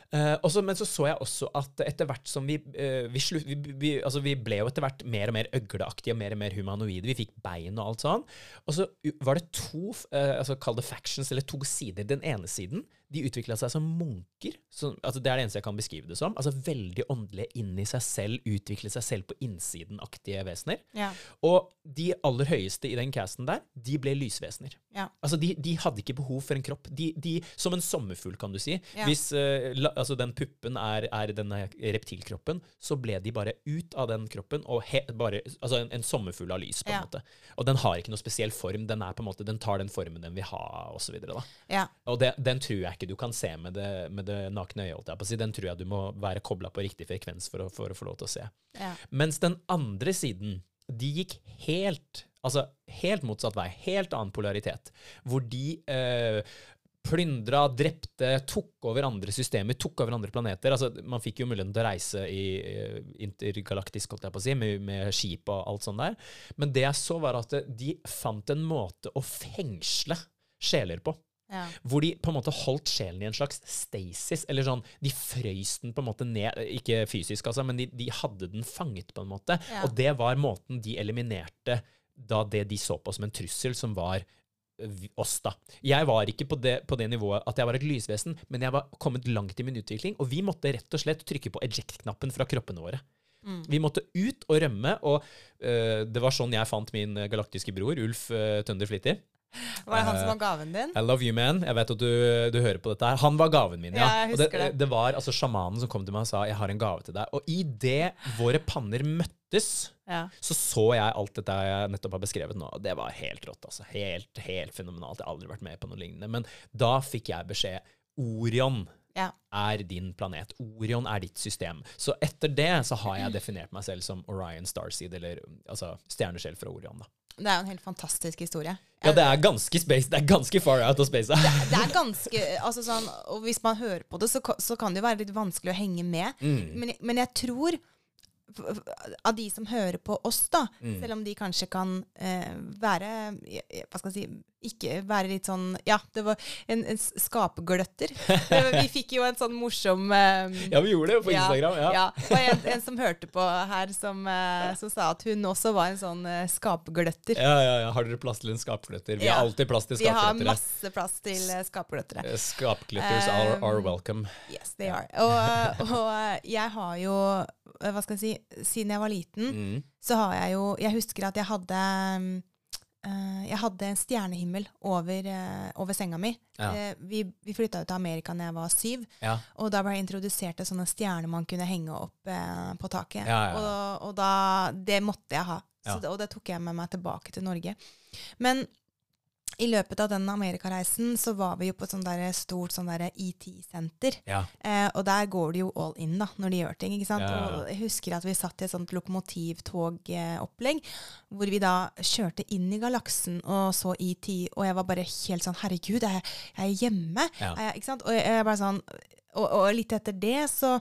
Eh, også, men så så jeg også at etter hvert som vi eh, vi, slutt, vi, vi, altså vi ble jo etter hvert mer og mer øgleaktige og mer og mer humanoide. Vi fikk bein og alt sånn. Og så var det to, altså kall det factions, eller to sider. Den ene siden de utvikla seg som munker. Som, altså det er det eneste jeg kan beskrive det som. Altså Veldig åndelige inni seg selv, utvikle seg selv på innsiden-aktige vesener. Ja. Og de aller høyeste i den casten der, de ble lysvesener. Ja. Altså de, de hadde ikke behov for en kropp. De, de, som en sommerfugl, kan du si. Ja. Hvis uh, la, altså den puppen er, er denne reptilkroppen, så ble de bare ut av den kroppen og he, bare, altså en, en sommerfugl av lys, på en måte. Og den har ikke noe spesiell form. Den er måte, den tar den formen den vil ha, og så videre, da. Ja. Og det, den tror jeg ikke du kan se med det, med det nakne øyet. Den tror jeg du må være kobla på riktig frekvens for å, for å få lov til å se. Ja. Mens den andre siden, de gikk helt Altså helt motsatt vei. Helt annen polaritet. Hvor de øh, plyndra, drepte, tok over andre systemer, tok over andre planeter. Altså, man fikk jo muligheten til å reise i eh, intergalaktisk, holdt jeg på å si, med, med skip og alt sånt der. Men det jeg så, var at de fant en måte å fengsle sjeler på. Ja. Hvor de på en måte holdt sjelen i en slags stasis, eller sånn De frøys den på en måte ned, ikke fysisk, altså, men de, de hadde den fanget på en måte. Ja. Og det var måten de eliminerte da det de så på som en trussel, som var oss, da. Jeg var ikke på det, på det nivået at jeg var et lysvesen, men jeg var kommet langt i min utvikling, og vi måtte rett og slett trykke på eject-knappen fra kroppene våre. Mm. Vi måtte ut og rømme, og øh, det var sånn jeg fant min galaktiske bror, Ulf øh, Tønder Flittig. Var det han Eh, som var gaven din? I love you, man. Jeg vet at du, du hører på dette her. Han var gaven min, ja. Ja, jeg og det, det. det var altså sjamanen som kom til meg og sa 'jeg har en gave til deg'. Og idet våre panner møttes, Ja. så så jeg alt dette jeg nettopp har beskrevet nå. og Det var helt rått. altså. Helt, helt fenomenalt. Jeg har aldri vært med på noe lignende. Men da fikk jeg beskjed Orion Ja. er din planet. Orion er ditt system. Så etter det så har jeg definert meg selv som Orion Starseed, eller altså stjerneskjell fra Orion. da. Det er jo en helt fantastisk historie. Ja, det er ganske space. Det er ganske far out of space. det er ganske altså sånn, Og hvis man hører på det, så, så kan det jo være litt vanskelig å henge med. Mm. Men, men jeg tror av de som hører på oss, da, Mm. selv om de kanskje kan eh, være Hva skal jeg si Ikke være litt sånn Ja, det var en, en skapegløtter. Vi fikk jo en sånn morsom eh, Ja, vi gjorde det jo på Instagram. Ja. Ja, og en, en som hørte på her, som, eh, som sa at hun også var en sånn eh, skapgløtter. Ja, ja, ja. Har dere plass til en skapgløtter? Vi Ja. har alltid plass til Vi har masse plass til eh, skapgløttere. Eh, are, Um, are welcome. Yes, they are. Og, og jeg har jo Hva skal jeg si Siden jeg var liten, Mm. så har jeg jo Jeg husker at jeg hadde eh, jeg hadde en stjernehimmel over, uh, over senga mi. Ja. Uh, vi vi flytta til Amerika da jeg var syv, Ja. og da ble jeg introdusert til sånne stjerner man kunne henge opp eh, på taket. Ja. Og, og da Det måtte jeg ha. Det, og det tok jeg med meg tilbake til Norge. Men i løpet av den amerikareisen så var vi jo på et sånt der stort sånn ET-senter. ja. Eh, og der går det jo all in da, når de gjør ting. ikke sant? Ja. Og jeg husker at vi satt i et sånt lokomotivtogopplegg, hvor vi da kjørte inn i galaksen og så ET, og jeg var bare helt sånn Herregud, er jeg, jeg er hjemme? Jeg, ikke sant? Og jeg, jeg bare sånn, og, og litt etter det så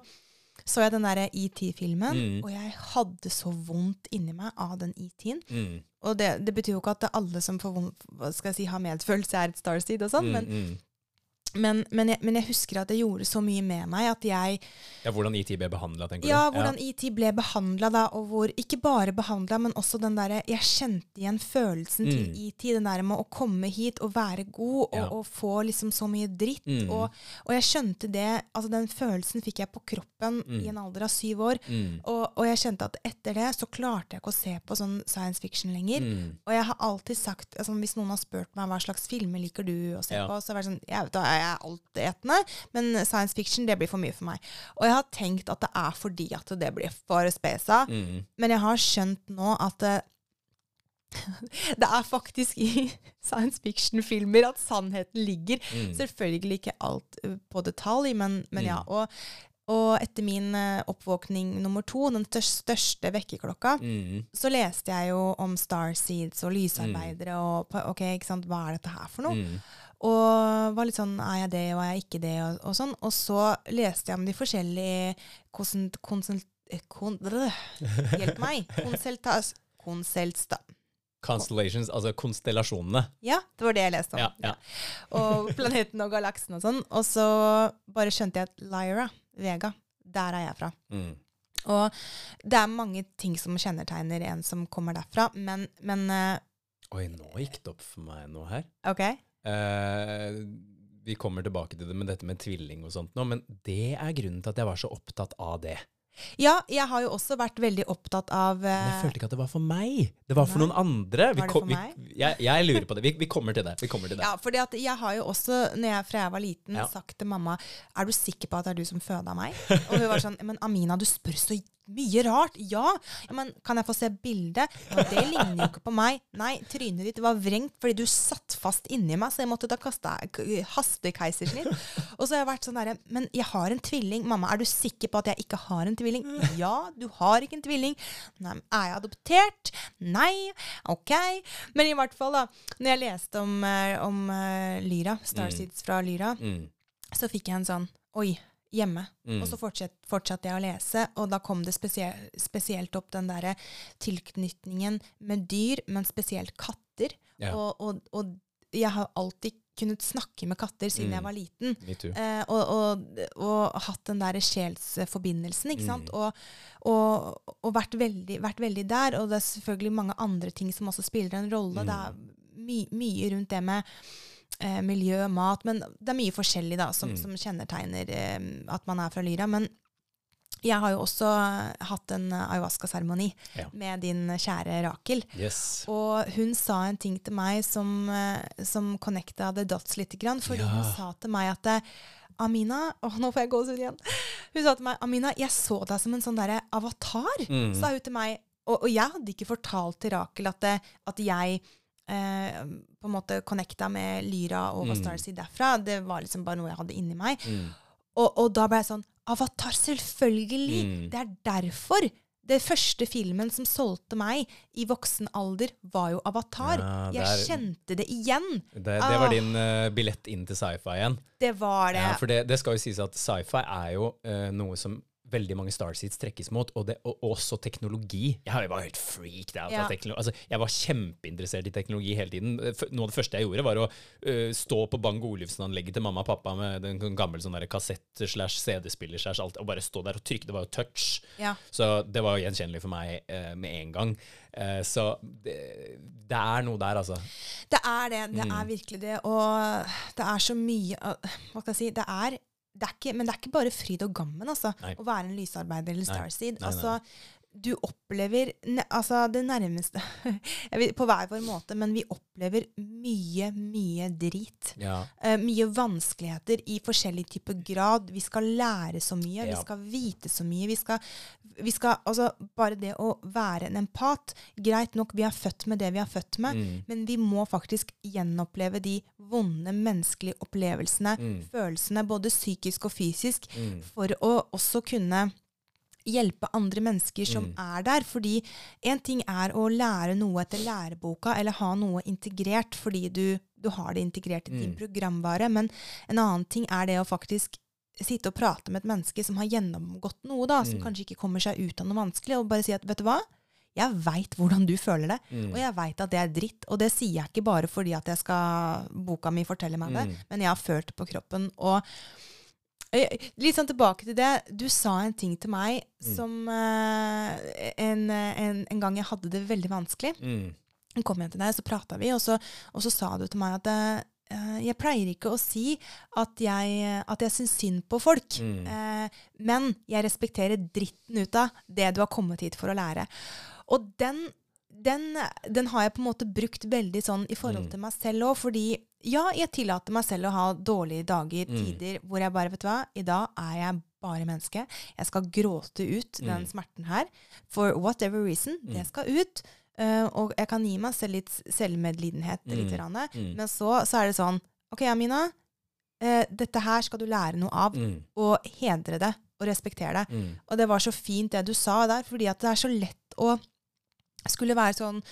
så jeg den der ET-filmen, Mm. og jeg hadde så vondt inni meg av den ET-en. Mm. Og det, det betyr jo ikke at alle som får vondt, skal jeg si, har medfølelse, er et starseed og sånn, Mm, men, mm. Men, men, jeg, men jeg husker at det gjorde så mye med meg at jeg Ja, hvordan IT ble behandla, tenker Ja, du? hvordan IT ble behandla da, og hvor Ikke bare behandla, men også den derre Jeg kjente igjen følelsen Mm. til IT. den der med å komme hit og være god og, Ja. og få liksom så mye dritt. Mm. Og, og jeg skjønte det Altså, den følelsen fikk jeg på kroppen Mm. i en alder av syv år. Mm. Og, og jeg kjente at etter det så klarte jeg ikke å se på sånn science fiction lenger. Mm. Og jeg har alltid sagt, altså hvis noen har spurt meg hva slags filmer liker du å se Ja. på, så har jeg vært sånn, jeg, da er jeg altetende, men science fiction det blir for mye for meg. Og jeg har tenkt at det er fordi at det blir for spesa, Mm. men jeg har skjønt nå at det, det er faktisk i science fiction-filmer at sannheten ligger. Mm. Selvfølgelig ikke alt uh, på detalj, men, men ja. Mm. Og, og etter min uh, oppvåkning nummer to, den største, største vekkerklokka, Mm. så leste jeg jo om starseeds og lysarbeidere og ok, ikke sant, hva er dette her for noe? Og var litt sånn, er jeg det, og er jeg ikke det, og, og sånn. Og så leste jeg om de forskjellige konsult... konsult eh, kon, hjelp meg! Konsultas... Konselsta... Constellations, altså konstellasjonene. Ja, det var det jeg leste om. Ja, ja. Og planeten og galaksen og sånn. Og så bare skjønte jeg at Lyra, Vega, der er jeg fra. Mm. Og det er mange ting som kjennetegner en som kommer derfra, men, men eh, Oi, nå gikk det opp for meg noe her. OK? Eh, vi kommer tilbake til det med dette med tvilling og sånt nå, men det er grunnen til at jeg var så opptatt av det. Ja, jeg har jo også vært veldig opptatt av Men jeg følte ikke at det var for meg. Det var for noen andre. Vi Var det for vi- meg? Jeg, jeg lurer på det. Vi, vi kommer til det. Vi kommer til det. Ja, fordi at jeg har jo også, når jeg, fra jeg var liten, Ja. sagt til mamma Er du sikker på at det er du som føda meg? Og hun var sånn Men Amina, du spør så mye rart. Ja. ja men kan jeg få se bildet? Ja, det ligner jo ikke på meg. Nei, trynet ditt var vrengt fordi du satt fast inni meg, så jeg måtte da kaste hastekeisersnitt. Og så har jeg vært sånn derre Men jeg har en tvilling. Mamma, er du sikker på at jeg ikke har en tvilling? Ja, du har ikke en tvilling. Nei, men er jeg adoptert? Nei. OK. Men i hvert fall, da. Når jeg leste om, eh, om uh, Lyra, Starseeds fra Lyra, Mm. så fikk jeg en sånn Oi, hjemme. Mm. Og så fortsatt, fortsatte jeg å lese, og da kom det spesie spesielt opp den derre tilknytningen med dyr, men spesielt katter. Ja. Og, og, og jeg har alltid kunnet snakke med katter siden Mm. jeg var liten. Eh, og, og, og hatt den der sjelsforbindelsen, ikke sant? Mm. Og, og, vært, veldig, vært veldig der. Og det er selvfølgelig mange andre ting som også spiller en rolle. Mm. Det er my, mye rundt det med eh, miljø mat. Men det er mye forskjellig da, som, Mm. som kjennetegner eh, at man er fra Lyra. Men jeg har jo også hatt en ayahuasca-seremoni Ja. med din kjære Rakel. Yes. Og hun sa en ting til meg som, eh, som connecta the dots litt. for fordi Ja. hun sa til meg at eh, Amina å, nå får jeg gåsehud igjen. Hun sa til meg Amina, jeg så deg som en sånn derre avatar. Mm. Sa hun til meg. Og, og jeg hadde ikke fortalt til Rakel at, at jeg eh, på en måte connecta med Lyra og var Mm. Derfra. Det var liksom bare noe jeg hadde inni meg. Mm. Og, og da ble jeg sånn Avatar, selvfølgelig! Mm. Det er derfor. Det første filmen som solgte meg i voksen alder, var jo Avatar. Ja, det jeg kjente det igjen. Det, det var Ah. din uh, billett inn til sci-fi igjen. Det var det. Ja, for det, det skal jo sies at sci-fi er jo uh, noe som veldig mange Starseeds trekkes mot, og, det, og også teknologi. Jeg var helt freaked out Ja. Altså, jeg var kjempeinteressert i teknologi hele tiden. Noe av det første jeg gjorde, var å uh, stå på Bang Olufsen-anlegget til mamma og pappa med den gammel sånn kassett slash CD-spiller slash alt, og bare stå der og trykke. Det var jo touch. Ja. Så det var jo gjenkjennelig for meg uh, med en gang. Uh, så det, det er noe der, altså. Det er det. Det Mm. er virkelig det. Og det er så mye Hva skal jeg si? Det er, det ikke, men det er ikke bare fryd og gammen altså, Nei. å være en lysarbeider eller. Starseed. Nei, nei. Altså, du opplever altså det nærmeste På hver vår måte, men vi opplever mye, mye drit. Ja. Uh, mye vanskeligheter i forskjellig type grad. Vi skal lære så mye, vi skal vite så mye. Vi skal, vi skal, altså, bare det å være en empat Greit nok, vi er født med det vi er født med, Mm. men vi må faktisk gjenoppleve de vonde menneskelige opplevelsene, Mm. følelsene, både psykisk og fysisk, Mm. for å også kunne hjelpe andre mennesker som Mm. er der. Fordi én ting er å lære noe etter læreboka, eller ha noe integrert fordi du, du har det integrert i din Mm. programvare, men en annen ting er det å faktisk sitte og prate med et menneske som har gjennomgått noe, da, som Mm. kanskje ikke kommer seg ut av noe vanskelig, og bare si at vet du hva, jeg veit hvordan du føler det, Mm. og jeg veit at det er dritt. Og det sier jeg ikke bare fordi at jeg skal, boka mi forteller meg det, Mm. men jeg har følt det på kroppen. og Litt sånn tilbake til det. Du sa en ting til meg Mm. som uh, en, en, en gang jeg hadde det veldig vanskelig. Mm. Jeg kom hjem til deg, så prata vi, og så, og så sa du til meg at uh, jeg pleier ikke å si at jeg, at jeg syns synd på folk, Mm. uh, men jeg respekterer dritten ut av det du har kommet hit for å lære. Og den, den, den har jeg på en måte brukt veldig sånn i forhold Mm. til meg selv òg, fordi ja, jeg tillater meg selv å ha dårlige dager, Mm. tider, hvor jeg bare, vet du hva, i dag er jeg bare menneske. Jeg skal gråte ut den Mm. smerten her. For whatever reason. Det skal ut. Uh, og jeg kan gi meg selv litt selvmedlidenhet. Mm. Litt, grann, Mm. Men så, så er det sånn OK, Amina. Uh, dette her skal du lære noe av. Mm. Og hedre det. Og respektere det. Og det var så fint det du sa der, fordi at det er så lett å skulle være sånn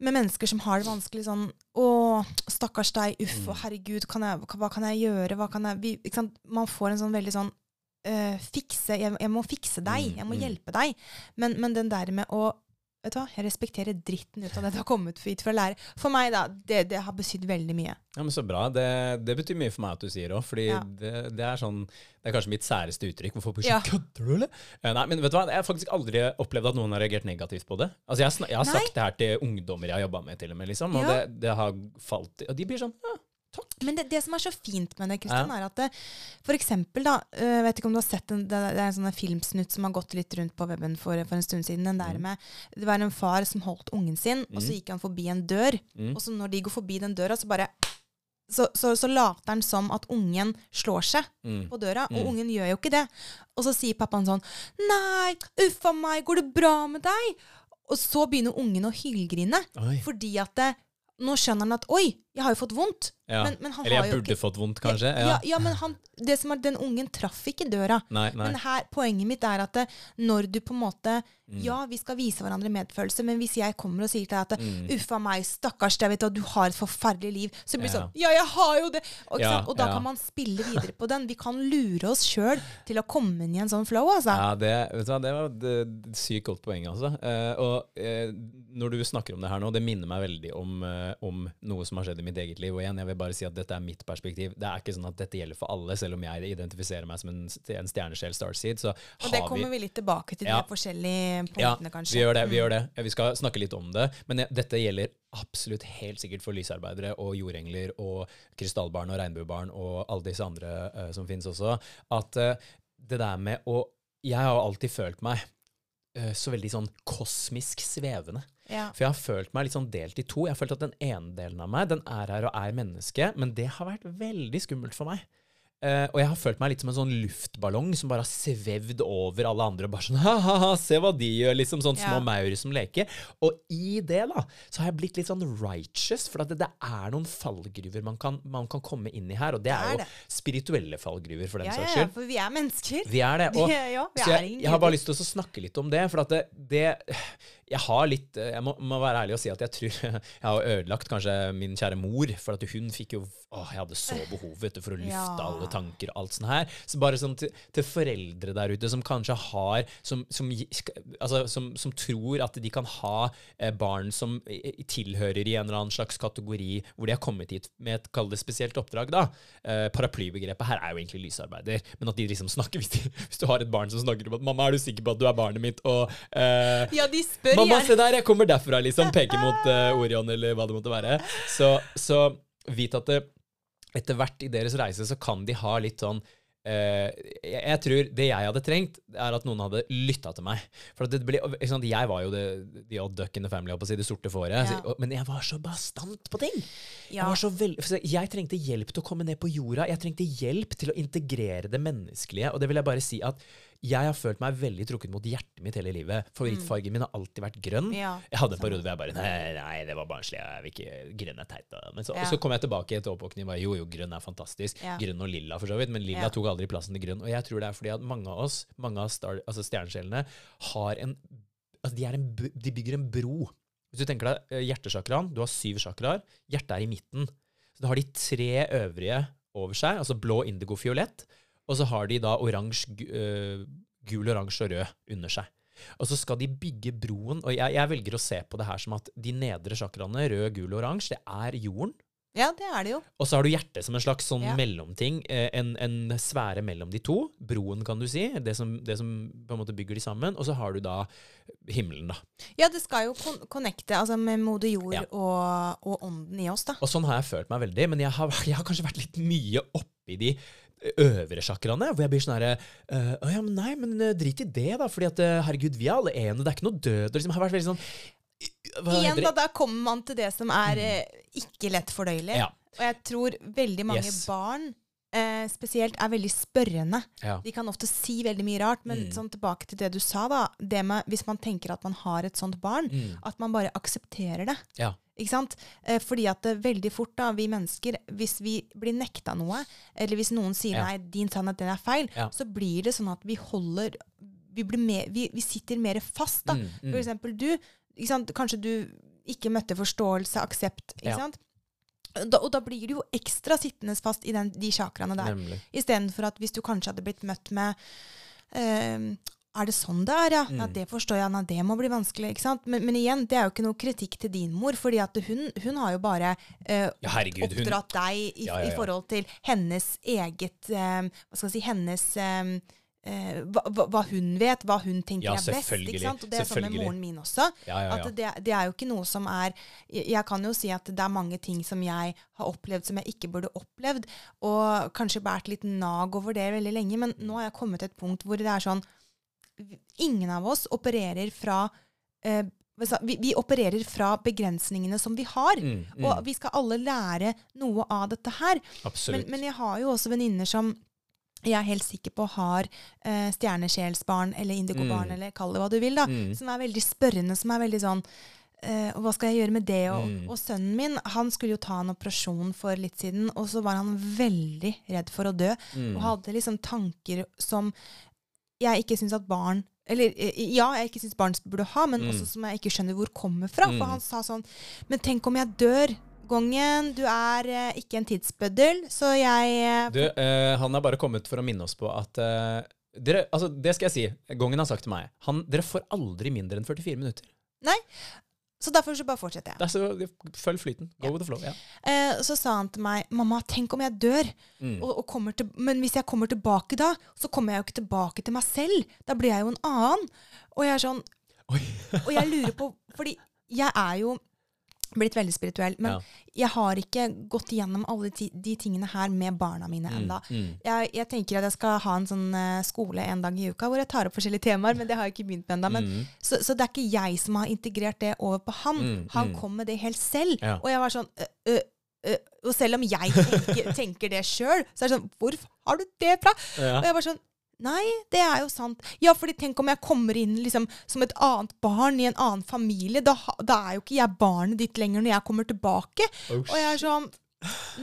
med mennesker som har det vanskelig sånn Å, stakkars deg. Uff, Mm. herregud, kan jeg, hva kan jeg gjøre? Hva kan jeg vi, ikke sant? Man får en sånn veldig sånn øh, Fikse jeg, jeg må fikse deg. Mm, Jeg må mm. hjelpe deg. Men, men den der med å Vet du hva, jeg respekterer dritten ut av det du har kommet hit for å lære. For meg, da, det, det har betydd veldig mye. Ja, men Så bra. Det, det betyr mye for meg at du sier òg. Fordi Ja. det, det er sånn Det er kanskje mitt særeste uttrykk. Hvorfor Ja. sånn, Kødder du, eller? Nei, men vet du hva? Jeg har faktisk aldri opplevd at noen har reagert negativt på det. Altså, Jeg har, jeg har Nei. sagt det her til ungdommer jeg har jobba med, til og med. liksom, Og Ja. det, det har falt Og de blir sånn ja, takk. Men det, det som er så fint med det, Kristian, er at det, for eksempel, da øh, Vet ikke om du har sett en, det, det er en sånn filmsnutt som har gått litt rundt på weben for, for en stund siden. Den der Mm. med Det var en far som holdt ungen sin, og så Mm. gikk han forbi en dør. Mm. Og så når de går forbi den døra, så bare så, så, så later han som at ungen slår seg Mm. på døra, og Mm. ungen gjør jo ikke det. Og så sier pappaen sånn Nei, uffa meg, går det bra med deg? Og så begynner ungen å hylgrine, fordi at det, nå skjønner han at Oi, jeg har jo fått vondt. Ja. Men, men han Eller har jeg burde ikke fått vondt, kanskje. ja, Ja. ja, men han, det som er, den ungen traff ikke døra. Nei, nei. Men her, poenget mitt er at det, når du på en måte Mm. Ja, vi skal vise hverandre medfølelse, men hvis jeg kommer og sier til deg at Mm. Uff a meg, stakkars deg, vet du, du har et forferdelig liv. Så blir det Ja. sånn Ja, jeg har jo det! Og, Ja, og da kan man spille videre på den. Vi kan lure oss sjøl til å komme inn i en sånn flow, altså. Ja, det, vet du hva, det var et eh, sykt godt poeng, altså. Uh, og uh, når du snakker om det her nå, det minner meg veldig om, uh, om noe som har skjedd i mitt eget liv. Og igjen, jeg vil bare si at dette er mitt perspektiv. Det er ikke sånn at dette gjelder for alle, selv om jeg identifiserer meg som en, en stjernesjel starseed. Så Og det kommer vi litt tilbake til, Ja. de forskjellige ja, punktene, kanskje. vi gjør det. vi Mm. gjør det. Ja, Vi skal snakke litt om det. Men dette gjelder absolutt helt sikkert for lysarbeidere og jordengler og krystallbarn og regnbuebarn og alle disse andre uh, som finnes også. At uh, det der med å Jeg har alltid følt meg uh, så veldig sånn kosmisk svevende. Ja. For jeg har følt meg litt sånn delt i to. Jeg har følt at den ene delen av meg, den er her og er menneske, men det har vært veldig skummelt for meg. Uh, og jeg har følt meg litt som en sånn luftballong som bare har svevd over alle andre. og Bare sånn, ha-ha, se hva de gjør, liksom sånn små Ja. maur som leker. Og i det da, så har jeg blitt litt sånn righteous, for det, det er noen fallgruver man kan, man kan komme inn i her, og det er, Det er jo det. spirituelle fallgruver, for den Ja, saks ja, for vi er mennesker. Vi er det. Og, ja, vi er jeg, jeg har bare lyst til å snakke litt om det, for det, det Jeg har litt Jeg må, må være ærlig og si at jeg tror jeg har ødelagt kanskje min kjære mor, for at hun fikk jo å, jeg hadde så behov vet du, for å lufte Ja. alle tanker og alt sånt her. Så bare sånn til, til foreldre der ute som kanskje har Som, som, altså, som, som tror at de kan ha eh, barn som tilhører i en eller annen slags kategori hvor de har kommet hit med et kall det spesielt oppdrag, da. Eh, paraplybegrepet her er jo egentlig lysarbeider, men at de liksom snakker hvis, de, hvis du har et barn som snakker om at 'mamma, er du sikker på at du er barnet mitt', og eh, Ja, de spør Mamma, se der, jeg kommer derfra, liksom. Peker mot uh, Orion, eller hva det måtte være. Så, så vit at det, etter hvert i deres reise så kan de ha litt sånn Uh, jeg, jeg tror det jeg hadde trengt, er at noen hadde lytta til meg. For at det ble, sant, Jeg var jo the, the odd duck in the family, si, det sorte fåret. Ja. Men jeg var så bastant på ting! Ja. Jeg, var så veld, jeg trengte hjelp til å komme ned på jorda. Jeg trengte hjelp til å integrere det menneskelige. Og det vil jeg bare si at jeg har følt meg veldig trukket mot hjertet mitt hele livet. Favorittfargen min har alltid vært grønn. Mm. Ja. Jeg hadde en periode hvor jeg bare Nei, nei det var barnslig. Jeg vil ikke Grønn er teit. da». Men så, Ja. så kom jeg tilbake til oppvåkning og bare Jo, jo, grønn er fantastisk. Ja. Grønn og lilla, for så vidt. Men lilla tok aldri plassen til grønn. Og jeg tror det er fordi at mange av oss, mange av star, altså stjernesjelene, har en Altså, de, en, de bygger en bro. Hvis du tenker deg hjertesjakraen, du har syv sjakraer. Hjertet er i midten. Så da har de tre øvrige over seg, altså blå, indigo, fiolett. Og så har de da oransje, øh, gul, oransje og rød under seg. Og så skal de bygge broen, og jeg, jeg velger å se på det her som at de nedre chakraene, rød, gul og oransje, det er jorden. ja, det er det jo. Og så har du hjertet som en slags sånn Ja. mellomting, eh, en, en sfære mellom de to. Broen, kan du si. Det som, det som på en måte bygger de sammen. Og så har du da himmelen, da. Ja, det skal jo kon connecte altså med moder jord Ja. og, og ånden i oss, da. Og sånn har jeg følt meg veldig, men jeg har, jeg har kanskje vært litt mye oppi de øvre sjakraene, hvor jeg blir sånn herre Å ja, men nei, men øh, drit i det, da, fordi at øh, herregud, vi er alle ene, det er ikke noe død. Liksom, jeg har vært veldig sånn Igjen, da, da kommer man til det som er mm. ikke lett fordøyelig. Ja. Og jeg tror veldig mange Yes. barn eh, spesielt er veldig spørrende. Ja. De kan ofte si veldig mye rart, men Mm. sånn tilbake til det du sa, da. Det med, hvis man tenker at man har et sånt barn, Mm. at man bare aksepterer det. Ja. Ikke sant? Eh, fordi at det veldig fort, da, vi mennesker, hvis vi blir nekta noe, eller hvis noen sier Ja. nei, din sannhet, den er feil, så blir det sånn at vi holder Vi, blir mer, vi, vi sitter mer fast, da. Mm, mm. For eksempel du. Kanskje du ikke møtte forståelse, aksept. Ikke sant? Da, og da blir du jo ekstra sittende fast i den, de chakraene der. Istedenfor at hvis du kanskje hadde blitt møtt med ehm, Er det sånn det er, ja? Mm. Det forstår jeg. Nei, det må bli vanskelig. ikke sant? Men, men igjen, det er jo ikke noe kritikk til din mor, fordi at hun, hun har jo bare eh, Ja, herregud, hun oppdratt deg i, Ja, ja, i forhold til hennes eget ehm, Hva skal jeg si Hennes ehm, eh, hva, hva hun vet, hva hun tenker Ja, er best. ikke sant? Og det er sånn med moren min også. Ja, ja. At det, det er jo ikke noe som er jeg, kan jo si at det er mange ting som jeg har opplevd som jeg ikke burde opplevd, og kanskje båret litt nag over det veldig lenge, men nå har jeg kommet til et punkt hvor det er sånn Ingen av oss opererer fra eh, vi, vi opererer fra begrensningene som vi har. Mm, mm. Og vi skal alle lære noe av dette her. Men, men jeg har jo også venninner som jeg er helt sikker på har eh, stjernesjelsbarn eller indigobarn, Mm. eller kall det hva du vil, da, Mm. som er veldig spørrende, som er veldig sånn eh, hva skal jeg gjøre med det? Og, Mm. og sønnen min han skulle jo ta en operasjon for litt siden, og så var han veldig redd for å dø. Mm. Og hadde liksom tanker som jeg ikke syns at barn Eller eh, ja, jeg ikke syns barn burde ha, men Mm. også som jeg ikke skjønner hvor kommer fra. Mm. For han sa sånn Men tenk om jeg dør? Gongen, du er eh, ikke en tidsbøddel, så jeg eh, Du, eh, han er bare kommet for å minne oss på at eh, dere, altså Det skal jeg si. Gongen har sagt til meg. Han, dere får aldri mindre enn 44 minutter. Nei. Så derfor så bare fortsetter jeg. Det er så, følg flyten. Go with the flow. Ja. Eh, så sa han til meg, mamma, tenk om jeg dør, Mm. og, og kommer til, men hvis jeg kommer tilbake da, så kommer jeg jo ikke tilbake til meg selv. Da blir jeg jo en annen. Og jeg er sånn, Oi. og jeg lurer på, fordi jeg er jo blitt veldig spirituell, men Ja. jeg har ikke gått igjennom alle de tingene her med barna mine enda. mm. Jeg, jeg tenker at jeg skal ha en sånn eh, skole en dag i uka hvor jeg tar opp forskjellige temaer, men det har jeg ikke begynt med ennå. Mm. så, så det er ikke jeg som har integrert det over på han. Mm, Han mm. kom med det helt selv. Ja. Og jeg var sånn øh, øh, øh, Og selv om jeg tenker, tenker det sjøl, så er det sånn Hvor har du det fra? Ja. Og jeg var sånn Nei, det er jo sant. Ja, fordi tenk om jeg kommer inn liksom som et annet barn i en annen familie. Da, da er jo ikke jeg barnet ditt lenger når jeg kommer tilbake. Oh, Og jeg er sånn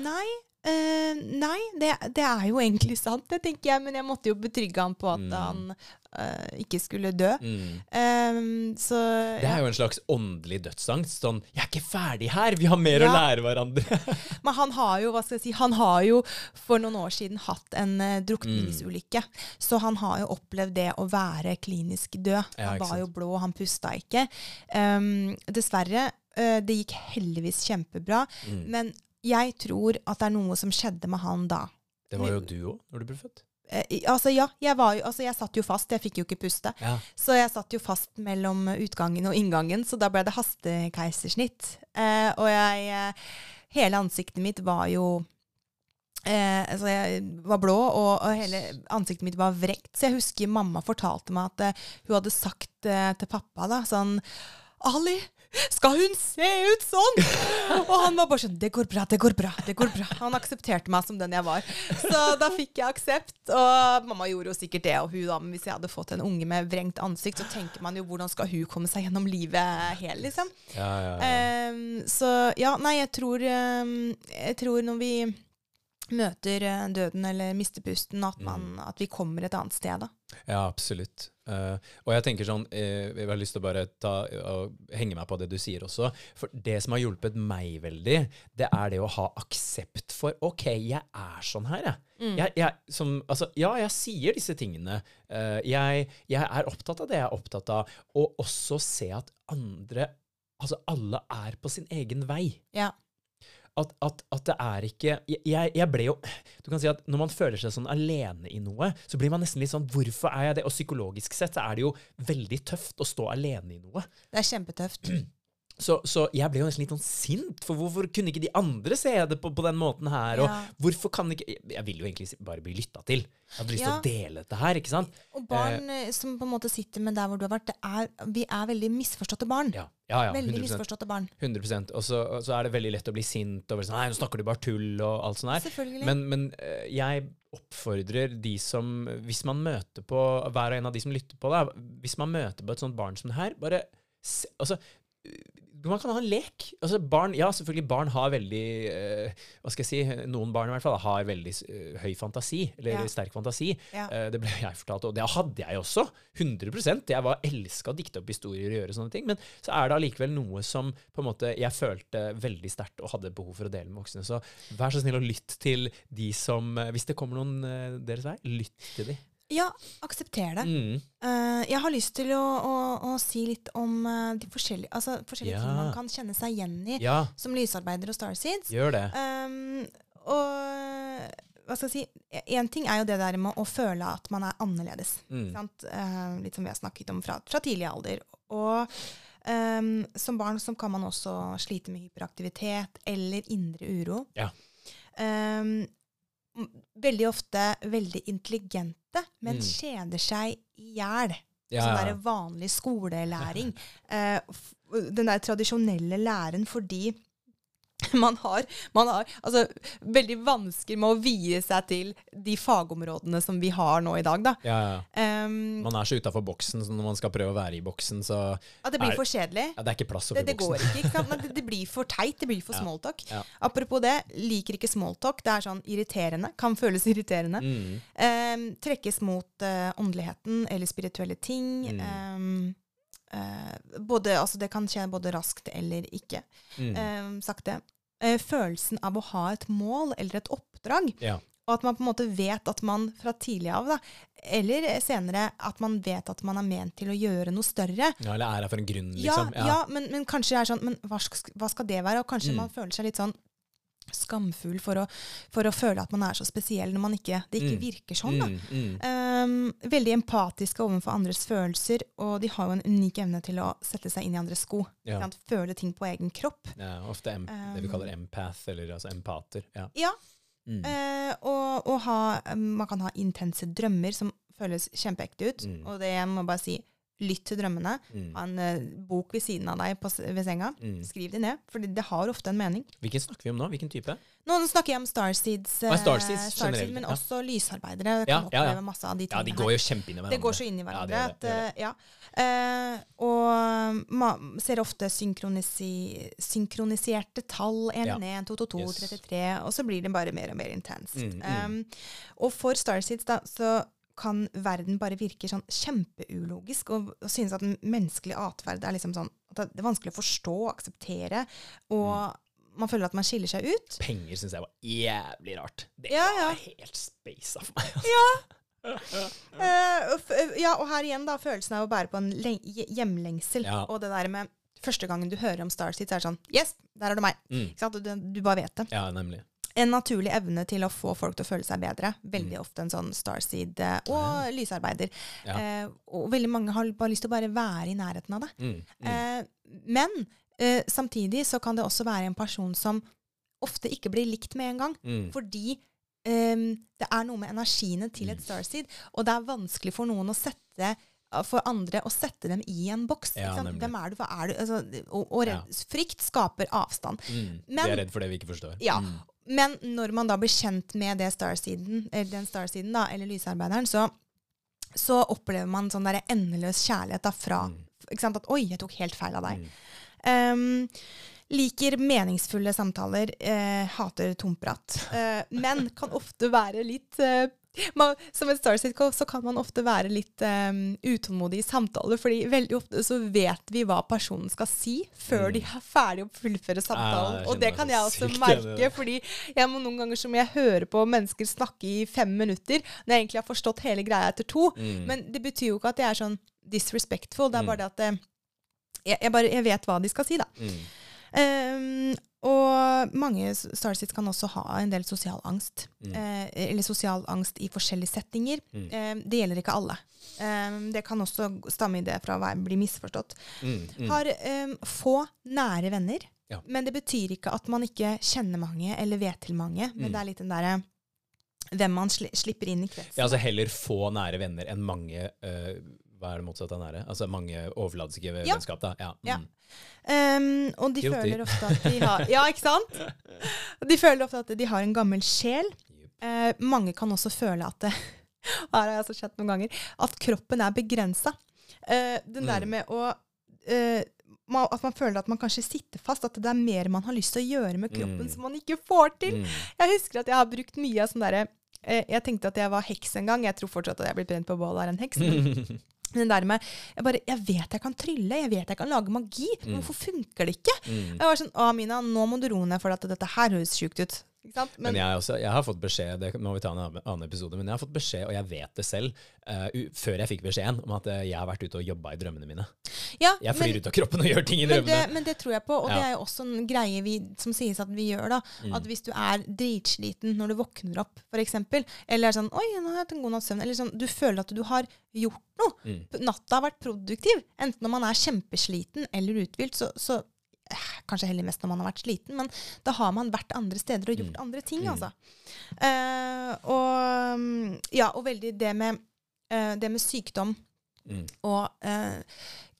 Nei. Eh, nei, det, det er jo egentlig sant, det tenker jeg. Men jeg måtte jo betrygge han på at Mm. han uh, ikke skulle dø. Mm. Ehm, så Det er jo en slags åndelig dødsangst. Sånn 'Jeg er ikke ferdig her! Vi har mer å lære hverandre'. Men han har jo hva skal jeg si, han har jo for noen år siden hatt en uh, drukningsulykke. Så han har jo opplevd det å være klinisk død. Ja, han var jo blå, han pusta ikke. Um, dessverre. uh, det gikk heldigvis kjempebra. Mm. Men jeg tror at det er noe som skjedde med han da. Det var jo du òg, når du ble født. Eh, altså ja, jeg, var jo, altså jeg satt jo fast. Jeg fikk jo ikke puste. Ja. Så jeg satt jo fast mellom utgangen og inngangen, så da ble det hastekeisersnitt. Eh, og jeg eh, Hele ansiktet mitt var jo eh, Altså, jeg var blå, og, og hele ansiktet mitt var vrekt. Så jeg husker mamma fortalte meg at eh, hun hadde sagt eh, til pappa da sånn Ali, skal hun se ut sånn? Og han var bare sånn Det går bra, det går bra. det går bra. Han aksepterte meg som den jeg var. Så da fikk jeg aksept. Og mamma gjorde jo sikkert det, og hun da. Men hvis jeg hadde fått en unge med vrengt ansikt, så tenker man jo hvordan skal hun komme seg gjennom livet hel, liksom. Ja, ja, ja. Um, så ja, nei, jeg tror um, Jeg tror når vi møter eh, døden eller mister pusten, at, man, at vi kommer et annet sted, da. Ja, absolutt. Uh, og jeg tenker sånn, uh, jeg har lyst til å bare ta, uh, henge meg på det du sier også. For det som har hjulpet meg veldig, det er det å ha aksept for OK, jeg er sånn her, jeg. Jeg, jeg, som, altså, ja, jeg sier disse tingene. Jeg, jeg er opptatt av det jeg er opptatt av. Og også se at andre Altså, alle er på sin egen vei Ja. At, at, at det er ikke jeg, jeg ble jo Du kan si at når man føler seg sånn alene i noe, så blir man nesten litt sånn Hvorfor er jeg det? Og psykologisk sett så er det jo veldig tøft å stå alene i noe. Det er kjempetøft. Så, så jeg ble jo nesten litt sånn sint, for hvorfor kunne ikke de andre se det på, på den måten her? Og Ja. hvorfor kan ikke Jeg vil jo egentlig bare bli lytta til. Jeg hadde lyst til Ja. å dele dette her, ikke sant? Og barn eh, som på en måte sitter med der hvor du har vært, det er, vi er veldig misforståtte barn. Ja, ja, ja veldig 100 misforståtte barn. 100 Og så, og så er det veldig lett å bli sint over sånn Nei, nå snakker du bare tull, og alt sånt her. Selvfølgelig. Men, men eh, jeg oppfordrer de som Hvis man møter på hver og en av de som lytter på, da, hvis man møter på et sånt barn som det her, bare altså, man kan ha en lek. Altså barn, ja, selvfølgelig barn har veldig eh, Hva skal jeg si Noen barn i hvert fall har veldig eh, høy fantasi, eller Ja. sterk fantasi. Ja. Eh, det ble jeg fortalt, og det hadde jeg også. 100% Jeg var elska å dikte opp historier og gjøre sånne ting. Men så er det allikevel noe som på en måte jeg følte veldig sterkt og hadde behov for å dele med voksne. Så vær så snill og lytt til de som eh, Hvis det kommer noen eh, deres vei, lytt til de. Ja, aksepter det. Mm. Uh, jeg har lyst til å, å, å si litt om uh, de forskjellige, altså, forskjellige ting man kan kjenne seg igjen i Ja, som lysarbeider og starseeds. gjør det. Um, og hva skal jeg si Én ting er jo det der med å føle at man er annerledes. Mm. Eh, litt som vi har snakket om fra, fra tidlig alder. Og um, som barn så kan man også slite med hyperaktivitet eller indre uro. Ja. Um, veldig ofte veldig intelligente, men Mm. kjeder seg i hjel. Ja, Sånn ja. der vanlig skolelæring. Eh, den der tradisjonelle læren fordi man har, man har altså, veldig vansker med å vie seg til de fagområdene som vi har nå i dag. Da. ja, ja. Um, Man er så utafor boksen, så når man skal prøve å være i boksen, så at det blir er- for kjedelig. ja, Det er ikke plass oppi boksen. det går boksen. ikke. ikke sant? Men det, det blir for teit. Det blir for Ja. smalltalk. Ja. Apropos det, liker ikke smalltalk. Det er sånn irriterende. Kan føles irriterende. Mm. Um, trekkes mot uh, åndeligheten eller spirituelle ting. Mm. Um, Uh, både, altså det kan skje både raskt eller ikke. Mm. Um, sakte. Eh, følelsen av å ha et mål eller et oppdrag Ja. Og at man på en måte vet at man fra tidlig av, da, eller senere, at man vet at man er ment til å gjøre noe større. Ja, eller er her for en grunn, Ja, liksom. ja, men, men kanskje det er sånn Men hva skal, hva skal det være? Og kanskje Mm. man føler seg litt sånn skamfull for å, for å føle at man er så spesiell når man ikke, det ikke Mm. virker sånn. da. Mm, mm. Um, veldig empatiske overfor andres følelser, og de har jo en unik evne til å sette seg inn i andres sko. Ja. Føle ting på egen kropp. ja, ofte em det vi Um, kaller empath, eller altså empater. Ja. Ja, eh, og, og ha, um, man kan ha intense drømmer som føles kjempeekte ut. Mm. Og det jeg må bare si, lytt til drømmene. Mm. Ha en eh, bok ved siden av deg på, s- ved senga. Mm. Skriv de ned, for det har ofte en mening. Hvilken snakker vi om nå? Hvilken type? Nå snakker jeg om Starseeds, Ah, eh, Starseeds generelt, men ja. også lysarbeidere Ja, kan ja, ja. oppleve masse av de Ja, de her. går jo kjempeinn i hverandre. Det går så inn i Ja, hverandre. det gjør det, at, det eh, ja. Eh, og ma ser ofte synkronisi synkroniserte tall. 1, Ja. 1, 2, 2, 2, Yes. 33. Og så blir det bare mer og mer intenst. Mm, mm. Um, og for Starseeds da, så kan verden bare virke sånn kjempeulogisk, og, og synes at den menneskelige atferd er liksom sånn at det er vanskelig å forstå og akseptere. Og Mm. man føler at man skiller seg ut. Penger syns jeg var jævlig rart. Det Ja, ja. var helt space for meg. Altså. Ja. uh, ja, og her igjen da, følelsen av å bære på en len- hjemlengsel. Ja. Og det der med første gangen du hører om Starseeds, er det sånn Yes, der er det meg. Mm. Du, du bare vet det. Ja, nemlig. En naturlig evne til å få folk til å føle seg bedre. Mm. Veldig ofte en sånn starseed eh, og lysarbeider. Ja. Eh, og veldig mange har bare lyst til å bare være i nærheten av det. Mm. Mm. Eh, men eh, samtidig så kan det også være en person som ofte ikke blir likt med en gang. Mm. Fordi ehm, det er noe med energiene til et starseed, og det er vanskelig for noen å sette for andre å sette dem i en boks. Ja? Hvem er du, hva er du? Altså, og og redd, frykt skaper avstand. Mm. Men- vi er redd for det vi ikke forstår. Ja. Mm. Men når man da blir kjent med det starseeden, eller den starseeden da, eller lysarbeideren, så, så opplever man sånn der endeløs kjærlighet da fra Mm. At 'oi, jeg tok helt feil av deg'. Mm. Um, liker meningsfulle samtaler, eh, hater tomprat. Eh, men kan ofte være litt eh, man, Som et Starseed så kan man ofte være litt um, utålmodig i samtaler, fordi veldig ofte så vet vi hva personen skal si før Mm. de er ferdig å fullføre samtalen. Ja, og det kan jeg også merke, det. fordi jeg må noen ganger som jeg hører på mennesker snakke i fem minutter, når jeg egentlig har forstått hele greia etter to. Mm. Men det betyr jo ikke at jeg er sånn disrespectful. Det er Mm. bare det at eh, jeg, jeg, bare, jeg vet hva de skal si, da. Mm. Ehm, og mange starsits kan også ha en del sosial angst. Mm. Eh, eller sosial angst i forskjellige settinger. Mm. Eh, det gjelder ikke alle. Eh, det kan også stamme i det fra å bli misforstått. Mm. Mm. Har ehm, få nære venner. Ja. Men det betyr ikke at man ikke kjenner mange eller vet til mange. Men Mm. det er litt den derre hvem man sli, slipper inn i kretsen. Ja, altså heller få nære venner enn mange øh, Hva er det motsatte av nære? Altså mange overfladiske Ja. vennskap, da. Ja. Ja. Mm. Ehm, og de Guilty. føler ofte at de har Ja, ikke sant? De føler ofte at de har en gammel sjel. Uh, mange kan også føle at det, Her har jeg altså sett noen ganger. At kroppen er begrensa. Uh, den der Mm. med å uh, At man føler at man kanskje sitter fast. At det er mer man har lyst til å gjøre med kroppen Mm. som man ikke får til. Mm. Jeg husker at jeg har brukt mye av sånn derre eh, Jeg tenkte at jeg var heks en gang. Jeg tror fortsatt at jeg blir brent på bålet av en heks. Men den der med jeg, bare, jeg vet jeg kan trylle, jeg vet jeg kan lage magi, men Mm. hvorfor funker det ikke? Mm. Jeg var sånn Å, Mina, nå må du roe ned, for at dette her høres sjukt ut. Men, Men, jeg, også, jeg har fått beskjed det må vi ta en annen, episode, men jeg har fått beskjed, og jeg vet det selv, uh, før jeg fikk beskjeden, om at eh, jeg har vært ute og jobba i drømmene mine. ja, Jeg flyr men, ut av kroppen og gjør ting i men, det, drømmene. men det tror jeg på, og det er jo også en greie vi, som sies at vi gjør. da, Mm. At hvis du er dritsliten når du våkner opp, f.eks., eller er sånn 'Oi, nå har jeg hatt en god natts søvn', eller sånn, du føler at du har gjort noe. Mm. Natta har vært produktiv. Enten når man er kjempesliten eller uthvilt, så, så Kanskje heller mest når man har vært sliten, men da har man vært andre steder og gjort Mm. andre ting, Mm. altså. Eh, og mm, ja, og veldig det med, uh, det med sykdom Mm. og uh,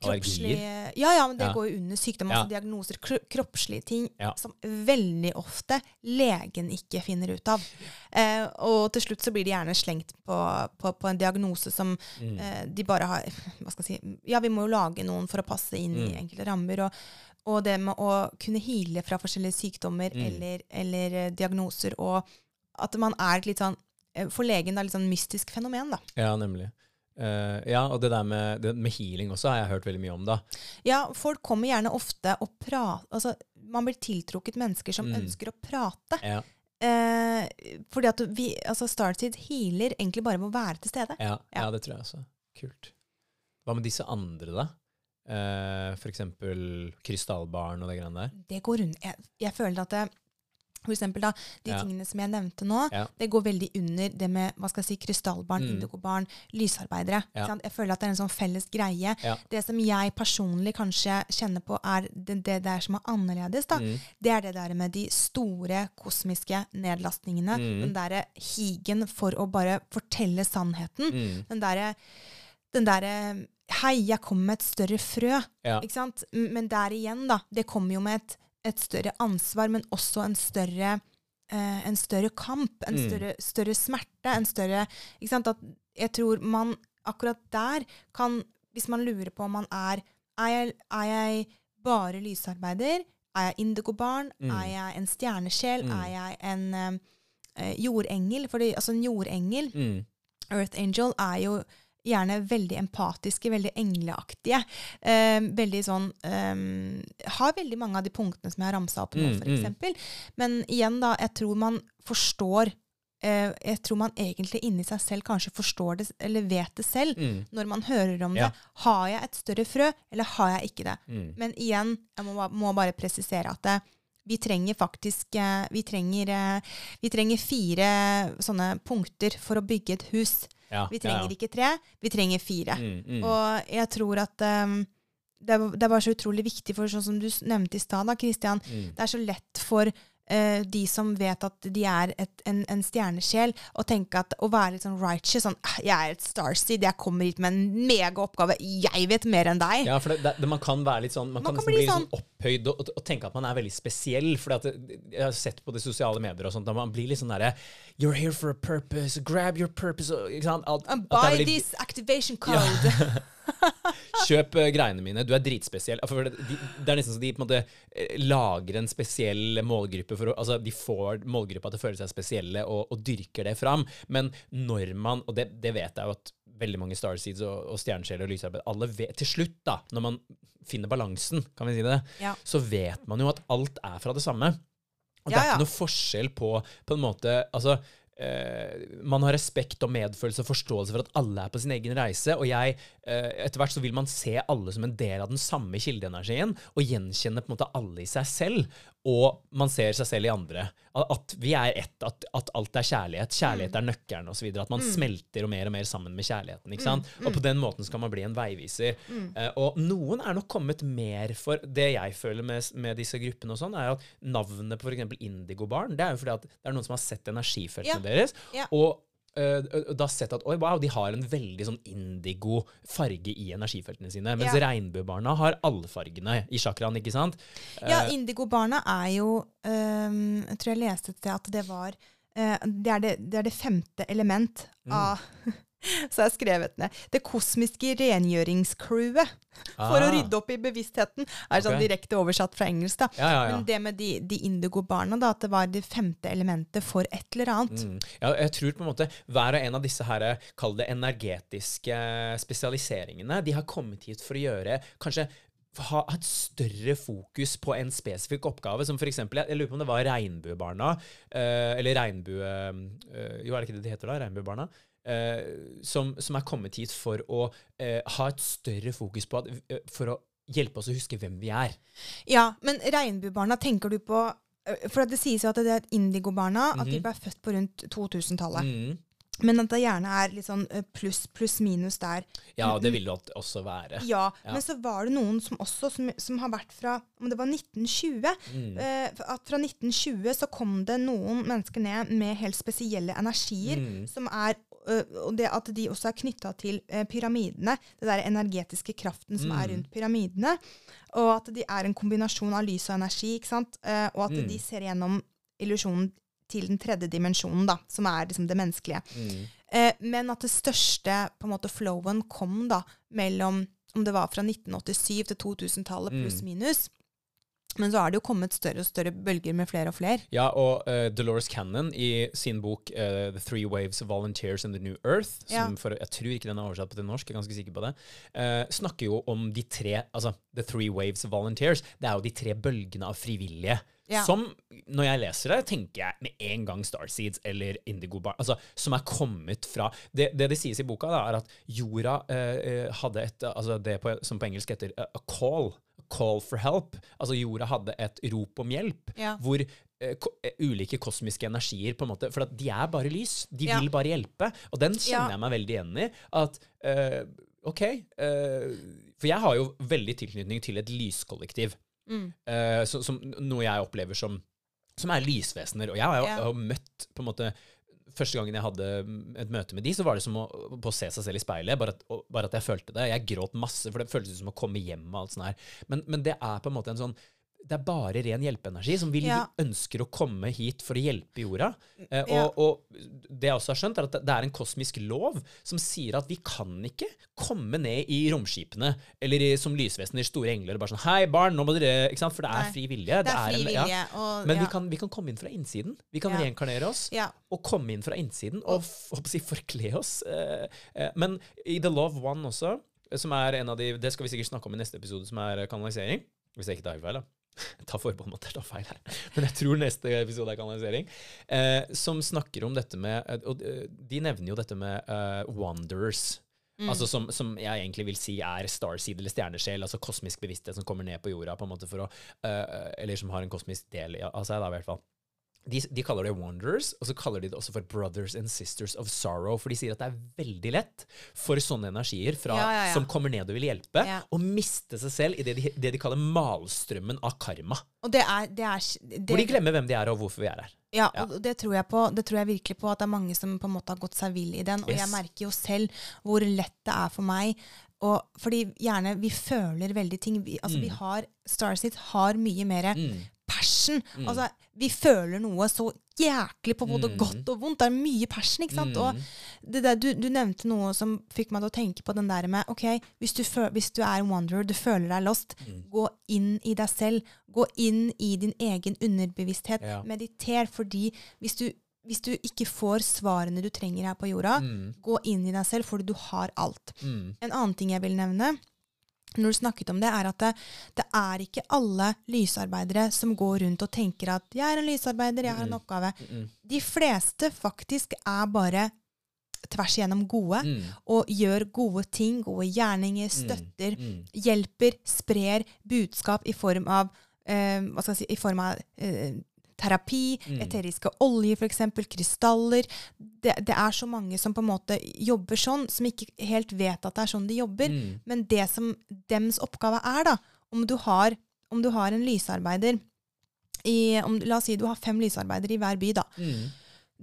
kroppslige Ja, ja, men det Ja. går jo under sykdom. Ja. Altså diagnoser. Kro kroppslige ting Ja. som veldig ofte legen ikke finner ut av. Eh, og til slutt så blir de gjerne slengt på, på, på en diagnose som Mm. eh, de bare har Hva skal jeg si Ja, vi må jo lage noen for å passe inn i Mm. enkelte rammer. Og, og det med å kunne heale fra forskjellige sykdommer Mm. eller, eller eh, diagnoser, og at man er et litt sånn eh, For legen er litt sånn mystisk fenomen, da. Ja, nemlig. Uh, ja, og det der med, det med healing også har jeg hørt veldig mye om, da. Ja, folk kommer gjerne ofte og prater Altså, man blir tiltrukket mennesker som Mm. ønsker å prate. Ja. Uh, fordi at vi, altså Starseed healer egentlig bare ved å være til stede. Ja, ja. Ja. det tror jeg også. Kult. Hva med disse andre, da? Eh, for eksempel krystallbaren og det greiene der? Det går rundt. Jeg, jeg føler at det, for eksempel da, de Ja. tingene som jeg nevnte nå, Ja. det går veldig under det med hva skal jeg si, krystallbarn, Mm. indigobarn, lysarbeidere. Ja. sant? Jeg føler at det er en sånn felles greie. Det som jeg personlig kanskje kjenner på er det, det der som er annerledes, da, Mm. det er det der med de store kosmiske nedlastningene. Mm. Den derre higen for å bare fortelle sannheten. Mm. Den derre den derre Hei, jeg kommer med et større frø. Ja. Ikke sant? Men der igjen, da. Det kommer jo med et, et større ansvar, men også en større, eh, en større kamp. En Mm. større, større smerte. En større Ikke sant? At jeg tror man akkurat der kan Hvis man lurer på om man er Er jeg, er jeg bare lysarbeider? Er jeg indigobarn? Mm. Er jeg en stjernesjel? Mm. Er jeg en eh, eh, jordengel? Fordi altså en jordengel Mm. Earth Angel er jo gjerne veldig empatiske, veldig engleaktige. Eh, veldig sånn eh, Har veldig mange av de punktene som jeg har ramsa opp nå, Mm, for mm. Men igjen, da, jeg tror man forstår eh, Jeg tror man egentlig inni seg selv kanskje forstår det, eller vet det selv, Mm. når man hører om Ja. det. Har jeg et større frø, eller har jeg ikke det? Mm. Men igjen, jeg må, må bare presisere at det, vi trenger faktisk eh, vi trenger, eh, vi trenger fire sånne punkter for å bygge et hus. Ja, Vi trenger ja, ja. ikke tre, vi trenger fire. Mm, mm. Og jeg tror at um, det, er, det er bare så utrolig viktig, for sånn som du nevnte i stad, da, Christian, Mm. det er så lett for eh, de som vet at de er et, en, en stjernesjel, og tenke at å være litt sånn righteous, sånn «Ah, Jeg er et starseed, jeg kommer hit med en megaoppgave, jeg vet mer enn deg. Ja, for det, det, man kan være litt sånn Man, Man kan, kan bli bli sånn opphøyd og, og, tenke at man er veldig spesiell. For jeg har sett på de sosiale medier og sånt, da man blir litt sånn derre You're here for a purpose. Grab your purpose. Ikke sant? At, And buy veldig- this activation code. Kjøp eh, greiene mine. Du er dritspesiell. For det, de, det er nesten så de på en måte eh, lager en spesiell målgruppe for Altså, de får målgruppa til å føle seg spesielle og, og dyrker det fram. Men når man Og det, det vet jeg jo at veldig mange Starseeds og, og stjernesjeler og lysarbeid Alle vet Til slutt, da, når man finner balansen, kan vi si det, Ja. så vet man jo at alt er fra det samme. Og det Ja, er ja. ikke noe forskjell på på en måte Altså, man har respekt og medfølelse og forståelse for at alle er på sin egen reise, og jeg eh, Etter hvert så vil man se alle som en del av den samme kildeenergien, og gjenkjenne på en måte alle i seg selv, og man ser seg selv i andre. At, vi er ett, at, at alt er kjærlighet. Kjærlighet er nøkkelen, osv. At man smelter og mer og mer sammen med kjærligheten. ikke sant? Og på den måten skal man bli en veiviser. Eh, og noen er nok kommet mer for Det jeg føler med, med disse gruppene, og sånn, er at navnet på f.eks. Indigobarn det er jo fordi at det er noen som har sett energifeltene Ja. deres, Ja. og da sett at oi, wow, de har en veldig sånn indigo farge i energifeltene sine. Mens Ja. regnbuebarna har alle fargene i chakraen, ikke sant? Ja, indigobarna er jo um, Jeg tror jeg leste et sted at det var uh, det, er det, det er det femte element Mm. av Så jeg har skrevet ned. Det kosmiske rengjøringscrewet. For å ah, rydde opp i bevisstheten. Er sånn okay. direkte oversatt fra engelsk, da. Ja, ja, ja. Men det med de, de indigo-barna, da, at det var det femte elementet for et eller annet. Mm. Ja, jeg tror på en måte hver og en av disse her, kall det energetiske spesialiseringene, de har kommet hit for å gjøre kanskje ha et større fokus på en spesifikk oppgave, som for eksempel, jeg, jeg lurer på om det var Regnbuebarna, eh, eller Regnbue... eh, jo, er det ikke det de heter da? Regnbuebarna? Eh, som, som er kommet hit for å eh, ha et større fokus på at, eh, for å hjelpe oss å huske hvem vi er. Ja, men regnbuebarna tenker du på For det sies jo at det er indigo-barna, at de Mhm. ble født på rundt 2000-tallet. Mm. Men at det gjerne er litt sånn pluss, pluss minus der. Ja, det vil det også være. Ja, Ja. men så var det noen som også som, som har vært fra Om det var 1920 Mm. eh, At fra 1920 så kom det noen mennesker ned med helt spesielle energier. Mm. Som er Og det at de også er knytta til eh, pyramidene. Det der energetiske kraften som er Mm. rundt pyramidene. Og at de er en kombinasjon av lys og energi. ikke sant? Eh, og at Mm. de ser gjennom illusjonen til den tredje dimensjonen, da, som er liksom det menneskelige. Mm. Eh, men at det største på en måte flowen kom da mellom om det var fra 1987 til 2000-tallet Mm. pluss minus. Men så har det jo kommet større og større bølger med flere og flere. Ja, og uh, Dolores Cannon i sin bok uh, The Three Waves of Volunteers in the New Earth, som Ja. for, jeg tror ikke den er oversatt på til norsk, jeg er ganske sikker på det, uh, snakker jo om de tre altså The Three Waves of Volunteers. Det er jo de tre bølgene av frivillige. Ja. Som, når jeg leser det, tenker jeg med en gang Starseeds eller Indigo Bar, altså, som er kommet fra Det det, det sies i boka, da, er at jorda eh, hadde et altså det på, som på engelsk heter a call. Call for help. Altså jorda hadde et rop om hjelp, Ja. hvor uh, ulike kosmiske energier på en måte For de er bare lys. De Ja. vil bare hjelpe. Og den kjenner jeg meg veldig igjen i. At uh, OK uh, For jeg har jo veldig tilknytning til et lyskollektiv. Mm. Så, som, noe jeg opplever som, som er lysvesener. Og jeg har jo møtt på en måte Første gangen jeg hadde et møte med de, så var det som å, å se seg selv i speilet. Bare at, bare at jeg følte det. Jeg gråt masse, for det føltes som å komme hjem. og alt sånt her. Men, men det er på en måte en sånn det er bare ren hjelpeenergi som vil, Ja. ønsker å komme hit for å hjelpe jorda. Eh, Ja. og, og det jeg også har skjønt, er at det- er en kosmisk lov som sier at vi kan ikke komme ned i romskipene eller i, som lysvesener, store engler, og bare sånn Hei, barn, nå må dere Ikke sant? For det er Nei. fri vilje. Det er fri. Og, Men vi, kan, vi kan komme inn fra innsiden. Vi kan reinkarnere oss og komme inn fra innsiden og håper forkle oss. Eh, eh, men i The Love One også, eh, som er en av de Det skal vi sikkert snakke om i neste episode, som er kanalisering. Hvis jeg ikke tar feil, da. Jeg tar forbehold om at jeg tar feil her. Men jeg tror neste episode er kanalisering. Eh, som snakker om dette med eh, Og eh, de nevner jo dette med uh, wonders. Mm. Altså som, som jeg egentlig vil si er starseed eller stjernesjel, altså kosmisk bevissthet som kommer ned på jorda, på en måte for å uh, Eller som har en kosmisk del av seg, da, i hvert fall. De, de kaller det wanderers, og så kaller de det også for brothers and sisters of sorrow. For de sier at det er veldig lett for sånne energier fra, Ja, ja, ja. som kommer ned og vil hjelpe, å miste seg selv i det de, det de kaller malstrømmen av karma. Og det er, det er det, Hvor de glemmer hvem de er, og hvorfor vi er her. Ja, og det tror, jeg på, det tror jeg virkelig på, at det er mange som på en måte har gått seg vill i den. Og Yes. jeg merker jo selv hvor lett det er for meg. Og fordi gjerne vi føler veldig ting. Vi, altså vi har Starseed har mye mer Mm. Passion. Altså vi føler noe så jæklig på både Mm. godt og vondt. Det er mye passion, ikke sant? Og det der, du, du nevnte noe som fikk meg til å tenke på den der med OK, hvis du, føl, hvis du er en wanderer, du føler deg lost, Mm. gå inn i deg selv. Gå inn i din egen underbevissthet. Ja. Mediter, fordi hvis du, hvis du ikke får svarene du trenger her på jorda, Mm. gå inn i deg selv, fordi du har alt. Mm. En annen ting jeg vil nevne, når du snakket om det, er at det, det er ikke alle lysarbeidere som går rundt og tenker at 'jeg er en lysarbeider, jeg har en oppgave'. Mm. De fleste faktisk er bare tvers igjennom gode Mm. og gjør gode ting, gode gjerninger, støtter, Mm. hjelper, sprer budskap i form av eh, hva skal jeg si, i form av eh, terapi, Mm. eteriske oljer f.eks., krystaller. Det, det er så mange som på en måte jobber sånn, som ikke helt vet at det er sånn de jobber. Mm. Men det som dems oppgave er, da, om du har, om du har en lysarbeider i, om, La oss si du har fem lysarbeidere i hver by, da. Mm.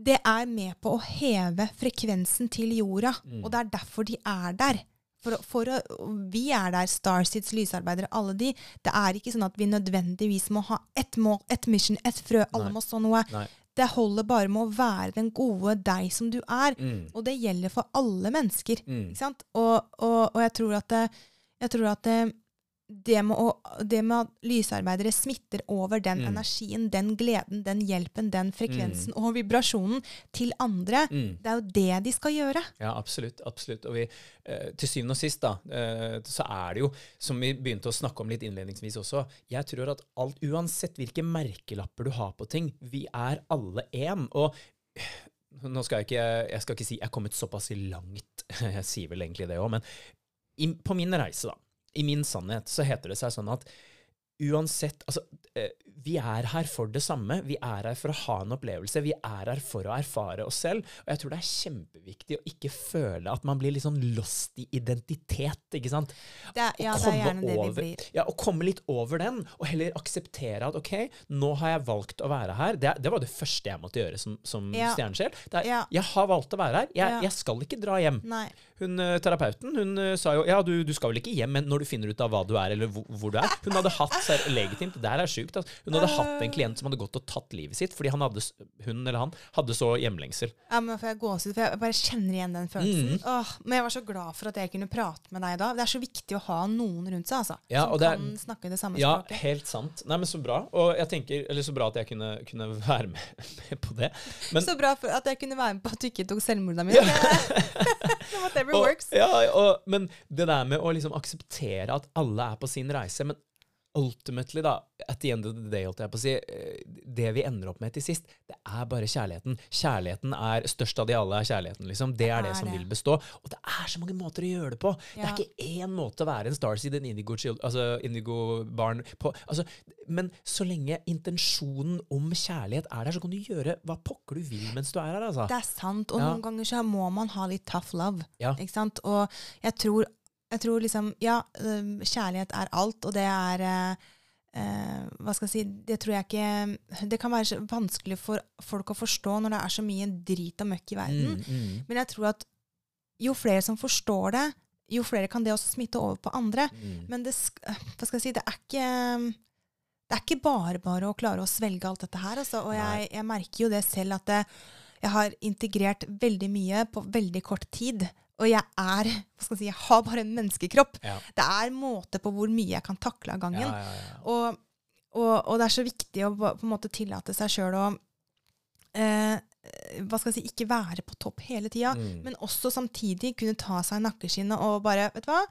Det er med på å heve frekvensen til jorda, Mm. og det er derfor de er der. For, for å, vi er der, Starseeds lysarbeidere, alle de. Det er ikke sånn at vi nødvendigvis må ha ett mål, ett mission, ett frø. Alle Nei. må stå noe. Nei. Det holder bare med å være den gode deg som du er. Mm. Og det gjelder for alle mennesker. Mm. Ikke sant? Og, og, og jeg tror at, det, jeg tror at det, det, med å, det med at lysarbeidere smitter over den Mm. energien, den gleden, den hjelpen, den frekvensen og vibrasjonen til andre, Mm. det er jo det de skal gjøre. Ja, absolutt. absolutt. Og vi, eh, til syvende og sist, da, eh, så er det jo, som vi begynte å snakke om litt innledningsvis også, jeg tror at alt, uansett hvilke merkelapper du har på ting, vi er alle én. Og nå skal jeg ikke, jeg skal ikke si jeg er kommet såpass langt, jeg sier vel egentlig det òg, men på min reise, da, i min sannhet, så heter det seg sånn at uansett Altså, eh, vi er her for det samme. Vi er her for å ha en opplevelse. Vi er her for å erfare oss selv. Og jeg tror det er kjempeviktig å ikke føle at man blir litt sånn lost i identitet, ikke sant? Det ja, det er gjerne gjerne det vi blir. Ja, å komme litt over den, og heller akseptere at ok, nå har jeg valgt å være her. Det, det var det første jeg måtte gjøre som, som Ja. stjernesjel. Er, Ja. Jeg har valgt å være her. Jeg, jeg skal ikke dra hjem. Nei. hun eh, terapeuten hun eh, sa jo ja, du, du skal vel ikke hjem men når du finner ut av hva du er, eller hvor, hvor du er. Hun hadde hatt seg legitimt, det her er sjukt, altså. Hun hadde hatt en klient som hadde gått og tatt livet sitt fordi han hadde, hun eller han hadde så hjemlengsel. Ja, men får jeg gåsehud, for jeg bare kjenner igjen den følelsen. Mm. Åh, men jeg var så glad for at jeg kunne prate med deg da. Det er så viktig å ha noen rundt seg, altså. Ja, som er- kan snakke det samme Ja, språket. helt sant. Nei, men så bra. Og jeg tenker, eller så bra at jeg kunne, kunne være med, med på det. Men, så bra for at jeg kunne være med på at du ikke tok selvmordet mitt. Whatever og, works. ja, og, men det der med å liksom akseptere at alle er på sin reise, men ultimately, da, at the end of the day, holdt jeg på å si, eh, det vi ender opp med til sist, det er bare kjærligheten. Kjærligheten er størst av de alle, er kjærligheten, liksom. Det er det, som vil bestå. Og det er så mange måter å gjøre det på. Det er ikke én måte å være en Starseed, en Indigo-barn altså indigo barn på. Altså, men så lenge intensjonen om kjærlighet er der, så kan du gjøre hva pokker du vil mens du er her, altså. Det er sant. Og Ja. noen ganger så må man ha litt tough love. Ja. Ikke sant? Og jeg tror, jeg tror liksom Ja, kjærlighet er alt, og det er eh, eh, Hva skal jeg si Det tror jeg ikke Det kan være så vanskelig for folk å forstå når det er så mye drit og møkk i verden. Mm, mm, Men jeg tror at jo flere som forstår det, jo flere kan det også smitte over på andre. mm. Men det, hva skal jeg si, det er ikke det er ikke bare bare å klare å svelge alt dette her. Altså. Og jeg, jeg merker jo det selv at det, jeg har integrert veldig mye på veldig kort tid. Og jeg er hva skal jeg si, jeg har bare en menneskekropp. Ja. Det er måte på hvor mye jeg kan takle av gangen. Og, og, og det er så viktig å på en måte tillate seg sjøl å eh, hva skal jeg si, ikke være på topp hele tida, Mm. men også samtidig kunne ta seg i nakkeskinnet og bare Vet du hva,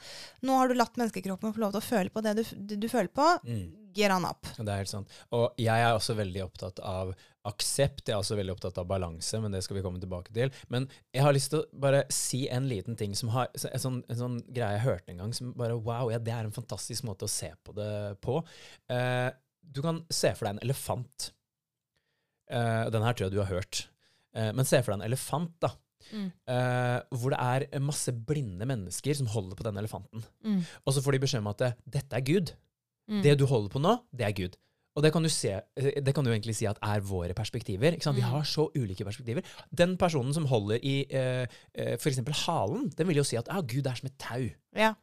nå har du latt menneskekroppen få lov til å føle på det du, du, du føler på. Mm. Get on up. Det er helt sant. Og jeg er også veldig opptatt av aksept. Jeg er også veldig opptatt av balanse, men det skal vi komme tilbake til. Men jeg har lyst til å bare si en liten ting som har En sånn, en sånn greie jeg hørte en gang som bare Wow, ja, det er en fantastisk måte å se på det på. Eh, du kan se for deg en elefant. Eh, den her tror jeg du har hørt. Eh, men se for deg en elefant, da. Mm. Uh, hvor det er masse blinde mennesker som holder på denne elefanten. Mm. Og så får de beskjed om at dette er Gud. Mm. Det du holder på nå, det er Gud. Og det kan du, se, eh, det kan du egentlig si at er våre perspektiver. Ikke sant? Vi Mm. har så ulike perspektiver. Den personen som holder i eh, eh, f.eks. halen, den vil jo si at ah, Gud er som et tau. Ja.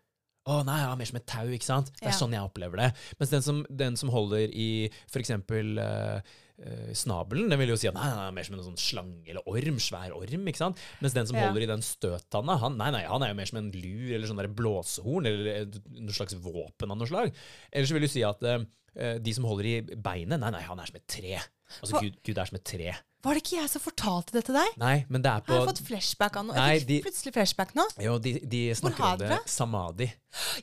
Å nei, ja, mer som et tau, ikke sant? Det er Ja. sånn jeg opplever det. Mens den som, den som holder i f.eks. Uh, snabelen, den vil jo si at nei, nei, nei, mer som en sånn slange eller orm, svær orm, ikke sant? Mens den som Ja. holder i den støttanna, han, nei, nei, han er jo mer som en lur eller sånn der blåsehorn, eller noe slags våpen av noe slag. Ellers vil du si at eh, eh, de som holder i beinet, nei, nei, han er som et tre. Altså, Hva- Gud, Gud er som et tre. Var det ikke jeg som fortalte det til deg? Nei, men det er på Har jeg fått flashback av noe? Nei, Jeg fikk de- plutselig flashback nå. Jo, de, de snakker om det samadhi.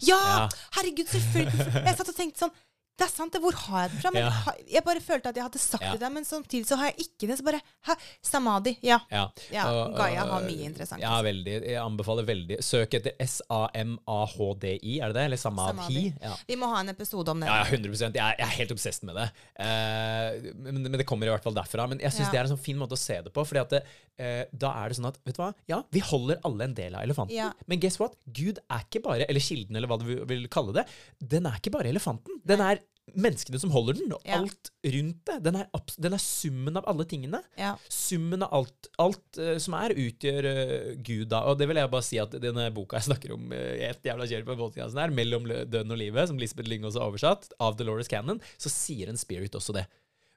Ja! Ja. Herregud, selvfølgelig. Jeg satt og tenkte sånn Det er sant, det. Hvor har jeg den fra? Men Ja. jeg bare følte at jeg hadde sagt Ja. det men samtidig så har jeg ikke det. Så bare Hæ? Samadhi. Ja. Ja. Ja, Og- Gaia har mye interessant. Ja, veldig. Jeg anbefaler veldig. Søk etter S-A-M-A-H-D-I, er det det? Eller Samadhi? Samadhi. Ja. Vi må ha en episode om det. Ja, ja, 100 jeg jeg er helt obsesst med det. Uh, men, men det kommer i hvert fall derfra. Men jeg syns det er en sånn fin måte å se det på. Fordi at det, eh, da er det sånn at Vet du hva? Ja, vi holder alle en del av elefanten. Men guess what? Gud er ikke bare Eller kilden, eller hva du vil kalle det. Den er ikke bare elefanten. Den er menneskene som holder den, og Ja. alt rundt det. Den er, den er summen av alle tingene. Ja. Summen av alt, alt uh, som er, utgjør uh, Gud, da. Og det vil jeg bare si at denne boka jeg snakker om, uh, et jævla kjør på podkasten her, 'Mellom døden og livet', som Lisbeth Lyng også har oversatt, av Dolores Cannon, så sier en spirit også det.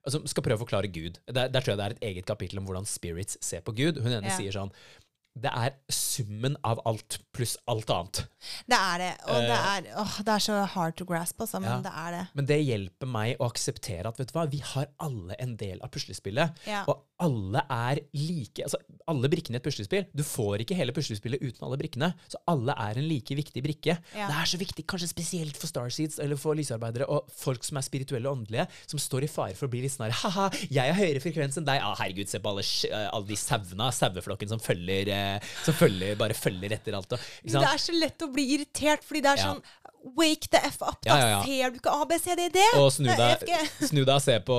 Altså, skal prøve å forklare Gud. Der, der tror jeg det er et eget kapittel om hvordan spirits ser på Gud. Hun ene Ja. sier sånn Det er summen av alt pluss alt annet. Det er det. Og det er, åh, det er så hard to grasp, altså, men Eh. Ja. det er det. Men det hjelper meg å akseptere at vet du hva, vi har alle en del av puslespillet. Ja. Og alle er like altså Alle brikkene i et puslespill. Du får ikke hele puslespillet uten alle brikkene. Så alle er en like viktig brikke. Ja. Det er så viktig, kanskje spesielt for Starseeds eller for lysarbeidere og folk som er spirituelle og åndelige, som står i fare for å bli litt sånn her Ha-ha, jeg har høyere frekvens enn deg. Ah, herregud, se på alle, eh, alle de sauene, saueflokken som følger eh, Som følger, bare følger etter alt. Og, Det er så lett å bli irritert, fordi det er sånn Wake the F up, da! Ja, ja. Ser du ikke A, B, C, D, D? Og snu deg, snu deg og se på,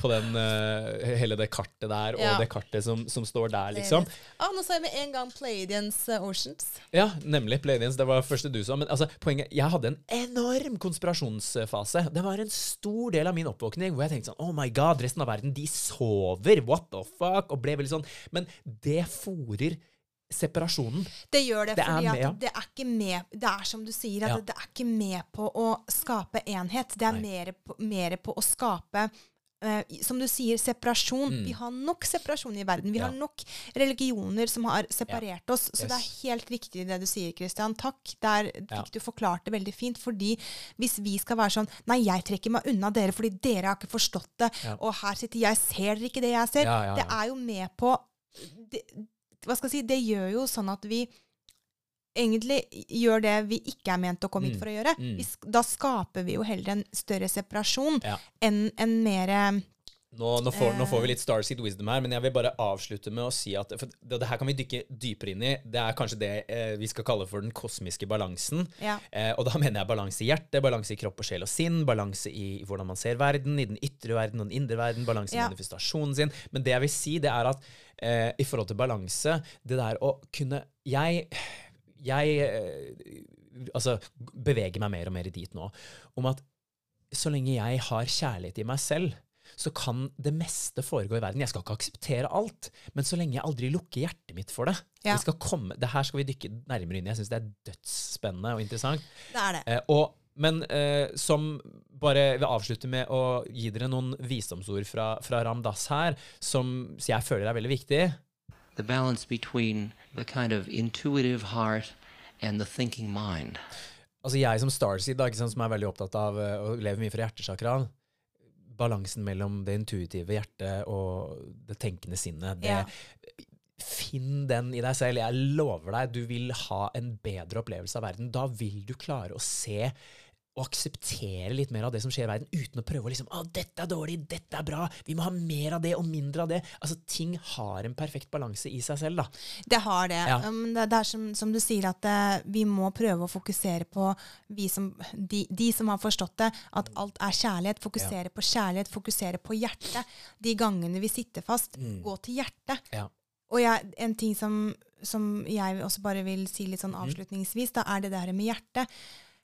på den, uh, hele det kartet der, og det kartet som, som står der, liksom. Ah, nå sa jeg med en gang Pleiadians uh, Oceans. Ja, nemlig. Pleiadians. Det var det første du sa. Men altså, poenget Jeg hadde en enorm konspirasjonsfase. Det var en stor del av min oppvåkning hvor jeg tenkte sånn Oh my god, resten av verden, de sover! What the fuck? Og ble veldig sånn Men det fòrer separasjonen. Det gjør det, Det er fordi at det er ikke med Det er som du sier, at Ja. det, er ikke med på å skape enhet. Det er mer på, mer på å skape eh, som du sier, separasjon. Vi har nok separasjon i verden. Vi Mm. Ja. har nok religioner som har separert oss. Så det er helt riktig det du sier, Kristian. Takk. Der Ja. fikk du forklart det veldig fint. Fordi hvis vi skal være sånn Nei, jeg trekker meg unna dere fordi dere har ikke forstått det. Ja. Og her sitter jeg, ser dere ikke det jeg ser? Ja, ja, Det er jo med på det, Hva skal jeg si? Det gjør jo sånn at vi egentlig gjør det vi ikke er ment å komme hit Mm, for å gjøre. mm. Vi, da skaper vi jo heller en større separasjon Ja. enn en mer Nå, nå, får, nå får vi Eh. litt Starseed wisdom her, men jeg vil bare avslutte med å si at for det, det her kan vi dykke dypere inn i. Det er kanskje det eh, vi skal kalle for den kosmiske balansen. Ja. Eh, og da mener jeg balanse i hjertet, balanse i kropp og sjel og sinn, balanse i hvordan man ser verden, i den ytre verden og den indre verden, balanse i manifestasjonen sin. Men det jeg vil si, det er at eh, i forhold til balanse, det der å kunne Jeg, jeg eh, altså, beveger meg mer og mer dit nå. Om at så lenge jeg har kjærlighet i meg selv, så kan det meste foregå i verden. Jeg skal ikke akseptere alt, men så lenge jeg aldri lukker hjertet mitt for det Ja. det, skal komme, det her skal vi dykke nærmere inn i. Jeg syns det er dødsspennende og interessant. Det er det. Eh, og, men eh, som bare vil avslutte med å gi dere noen visdomsord fra, fra Ramdas her, som jeg føler er veldig viktig. the balance between the kind of intuitive heart and the thinking mind. Altså Jeg som Starseed, da, ikke sant, som er veldig opptatt av eh, å leve mye fra hjertesakraen Balansen mellom det intuitive hjertet og det tenkende sinnet. Det, Ja. Finn den i deg selv. Jeg lover deg, du vil ha en bedre opplevelse av verden. Da vil du klare å se og akseptere litt mer av det som skjer i verden, uten å prøve å liksom Å, dette er dårlig, dette er bra, vi må ha mer av det og mindre av det. Altså, ting har en perfekt balanse i seg selv, da. Det har det. Ja. Um, det, det er som, som du sier, at eh, vi må prøve å fokusere på vi som, de, de som har forstått det, at alt er kjærlighet. Fokusere på kjærlighet, fokusere på hjertet. De gangene vi sitter fast, Mm. gå til hjertet. Ja. Og jeg, en ting som, som jeg også bare vil si litt sånn avslutningsvis, da er det der med hjertet.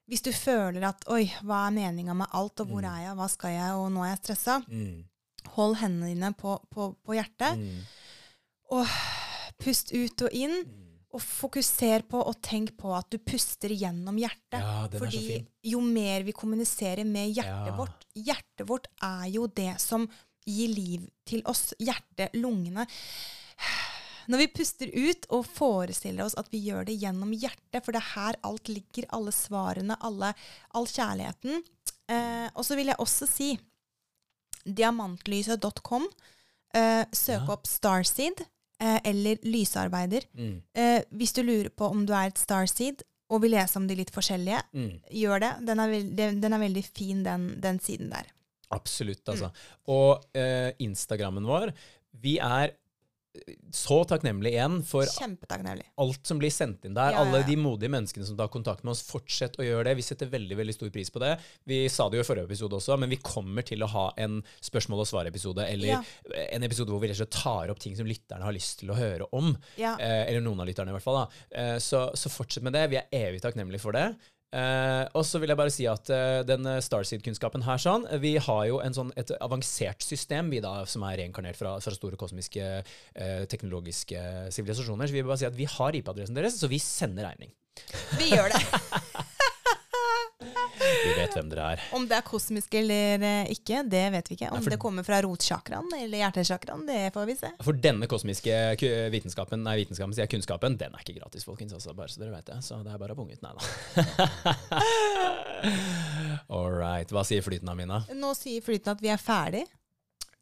Hvis du føler at oi, hva er meninga med alt, og hvor Mm. er jeg, hva skal jeg, og nå er jeg stressa, Mm. hold hendene dine på, på, på hjertet, Mm. og pust ut og inn. Mm. Og fokuser på og tenk på at du puster gjennom hjertet. Ja, den er så Fordi fin. jo mer vi kommuniserer med hjertet Ja. vårt Hjertet vårt er jo det som gir liv til oss. Hjertet, lungene. Når vi puster ut og forestiller oss at vi gjør det gjennom hjertet, for det er her alt ligger, alle svarene, alle, all kjærligheten. Eh, og så vil jeg også si diamantlyset.com. Eh, søk Ja. opp Starseed eh, eller lysarbeider. Mm. Eh, hvis du lurer på om du er et Starseed og vil lese om de litt forskjellige, Mm. gjør det. Den er, veld, den, er veldig fin, den, den siden der. Absolutt, altså. Og eh, Instagrammen vår Vi er så takknemlig igjen for alt som blir sendt inn der. Ja, ja, Alle de modige menneskene som tar kontakt med oss. Fortsett å gjøre det. Vi setter veldig veldig stor pris på det. Vi sa det jo i forrige episode også, men vi kommer til å ha en spørsmål og svar-episode, eller en episode hvor vi rett og slett tar opp ting som lytterne har lyst til å høre om. Eh, eller noen av lytterne, i hvert fall. Eh, så, så fortsett med det. Vi er evig takknemlige for det. Eh, og så vil jeg bare si at eh, den Starseed-kunnskapen her sånn, vi har jo en sånn, et avansert system vi da, som er reinkarnert fra, fra store kosmiske eh, teknologiske sivilisasjoner. Så vi vil bare si at vi har IP-adressen deres, så vi sender regning. Vi gjør det. Vi vet hvem dere er. Om det er kosmisk eller eh, ikke, det vet vi ikke. Om Nei, det kommer fra rotsjakraen eller hjertesjakraen, det får vi se. For denne kosmiske vitenskapen, nei, vitenskapen, sier kunnskapen, den er ikke gratis, folkens. Altså, bare så dere vet det. Så det er bare å punge ut. Nei da. All right. Hva sier flyten, Amina? Nå sier flyten at vi er ferdig.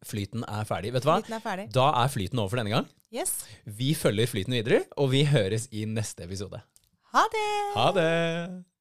Flyten er ferdig. Vet du hva? Er ferdig. Da er flyten over for denne gang. Yes. Vi følger flyten videre, og vi høres i neste episode. Ha det! Ha det!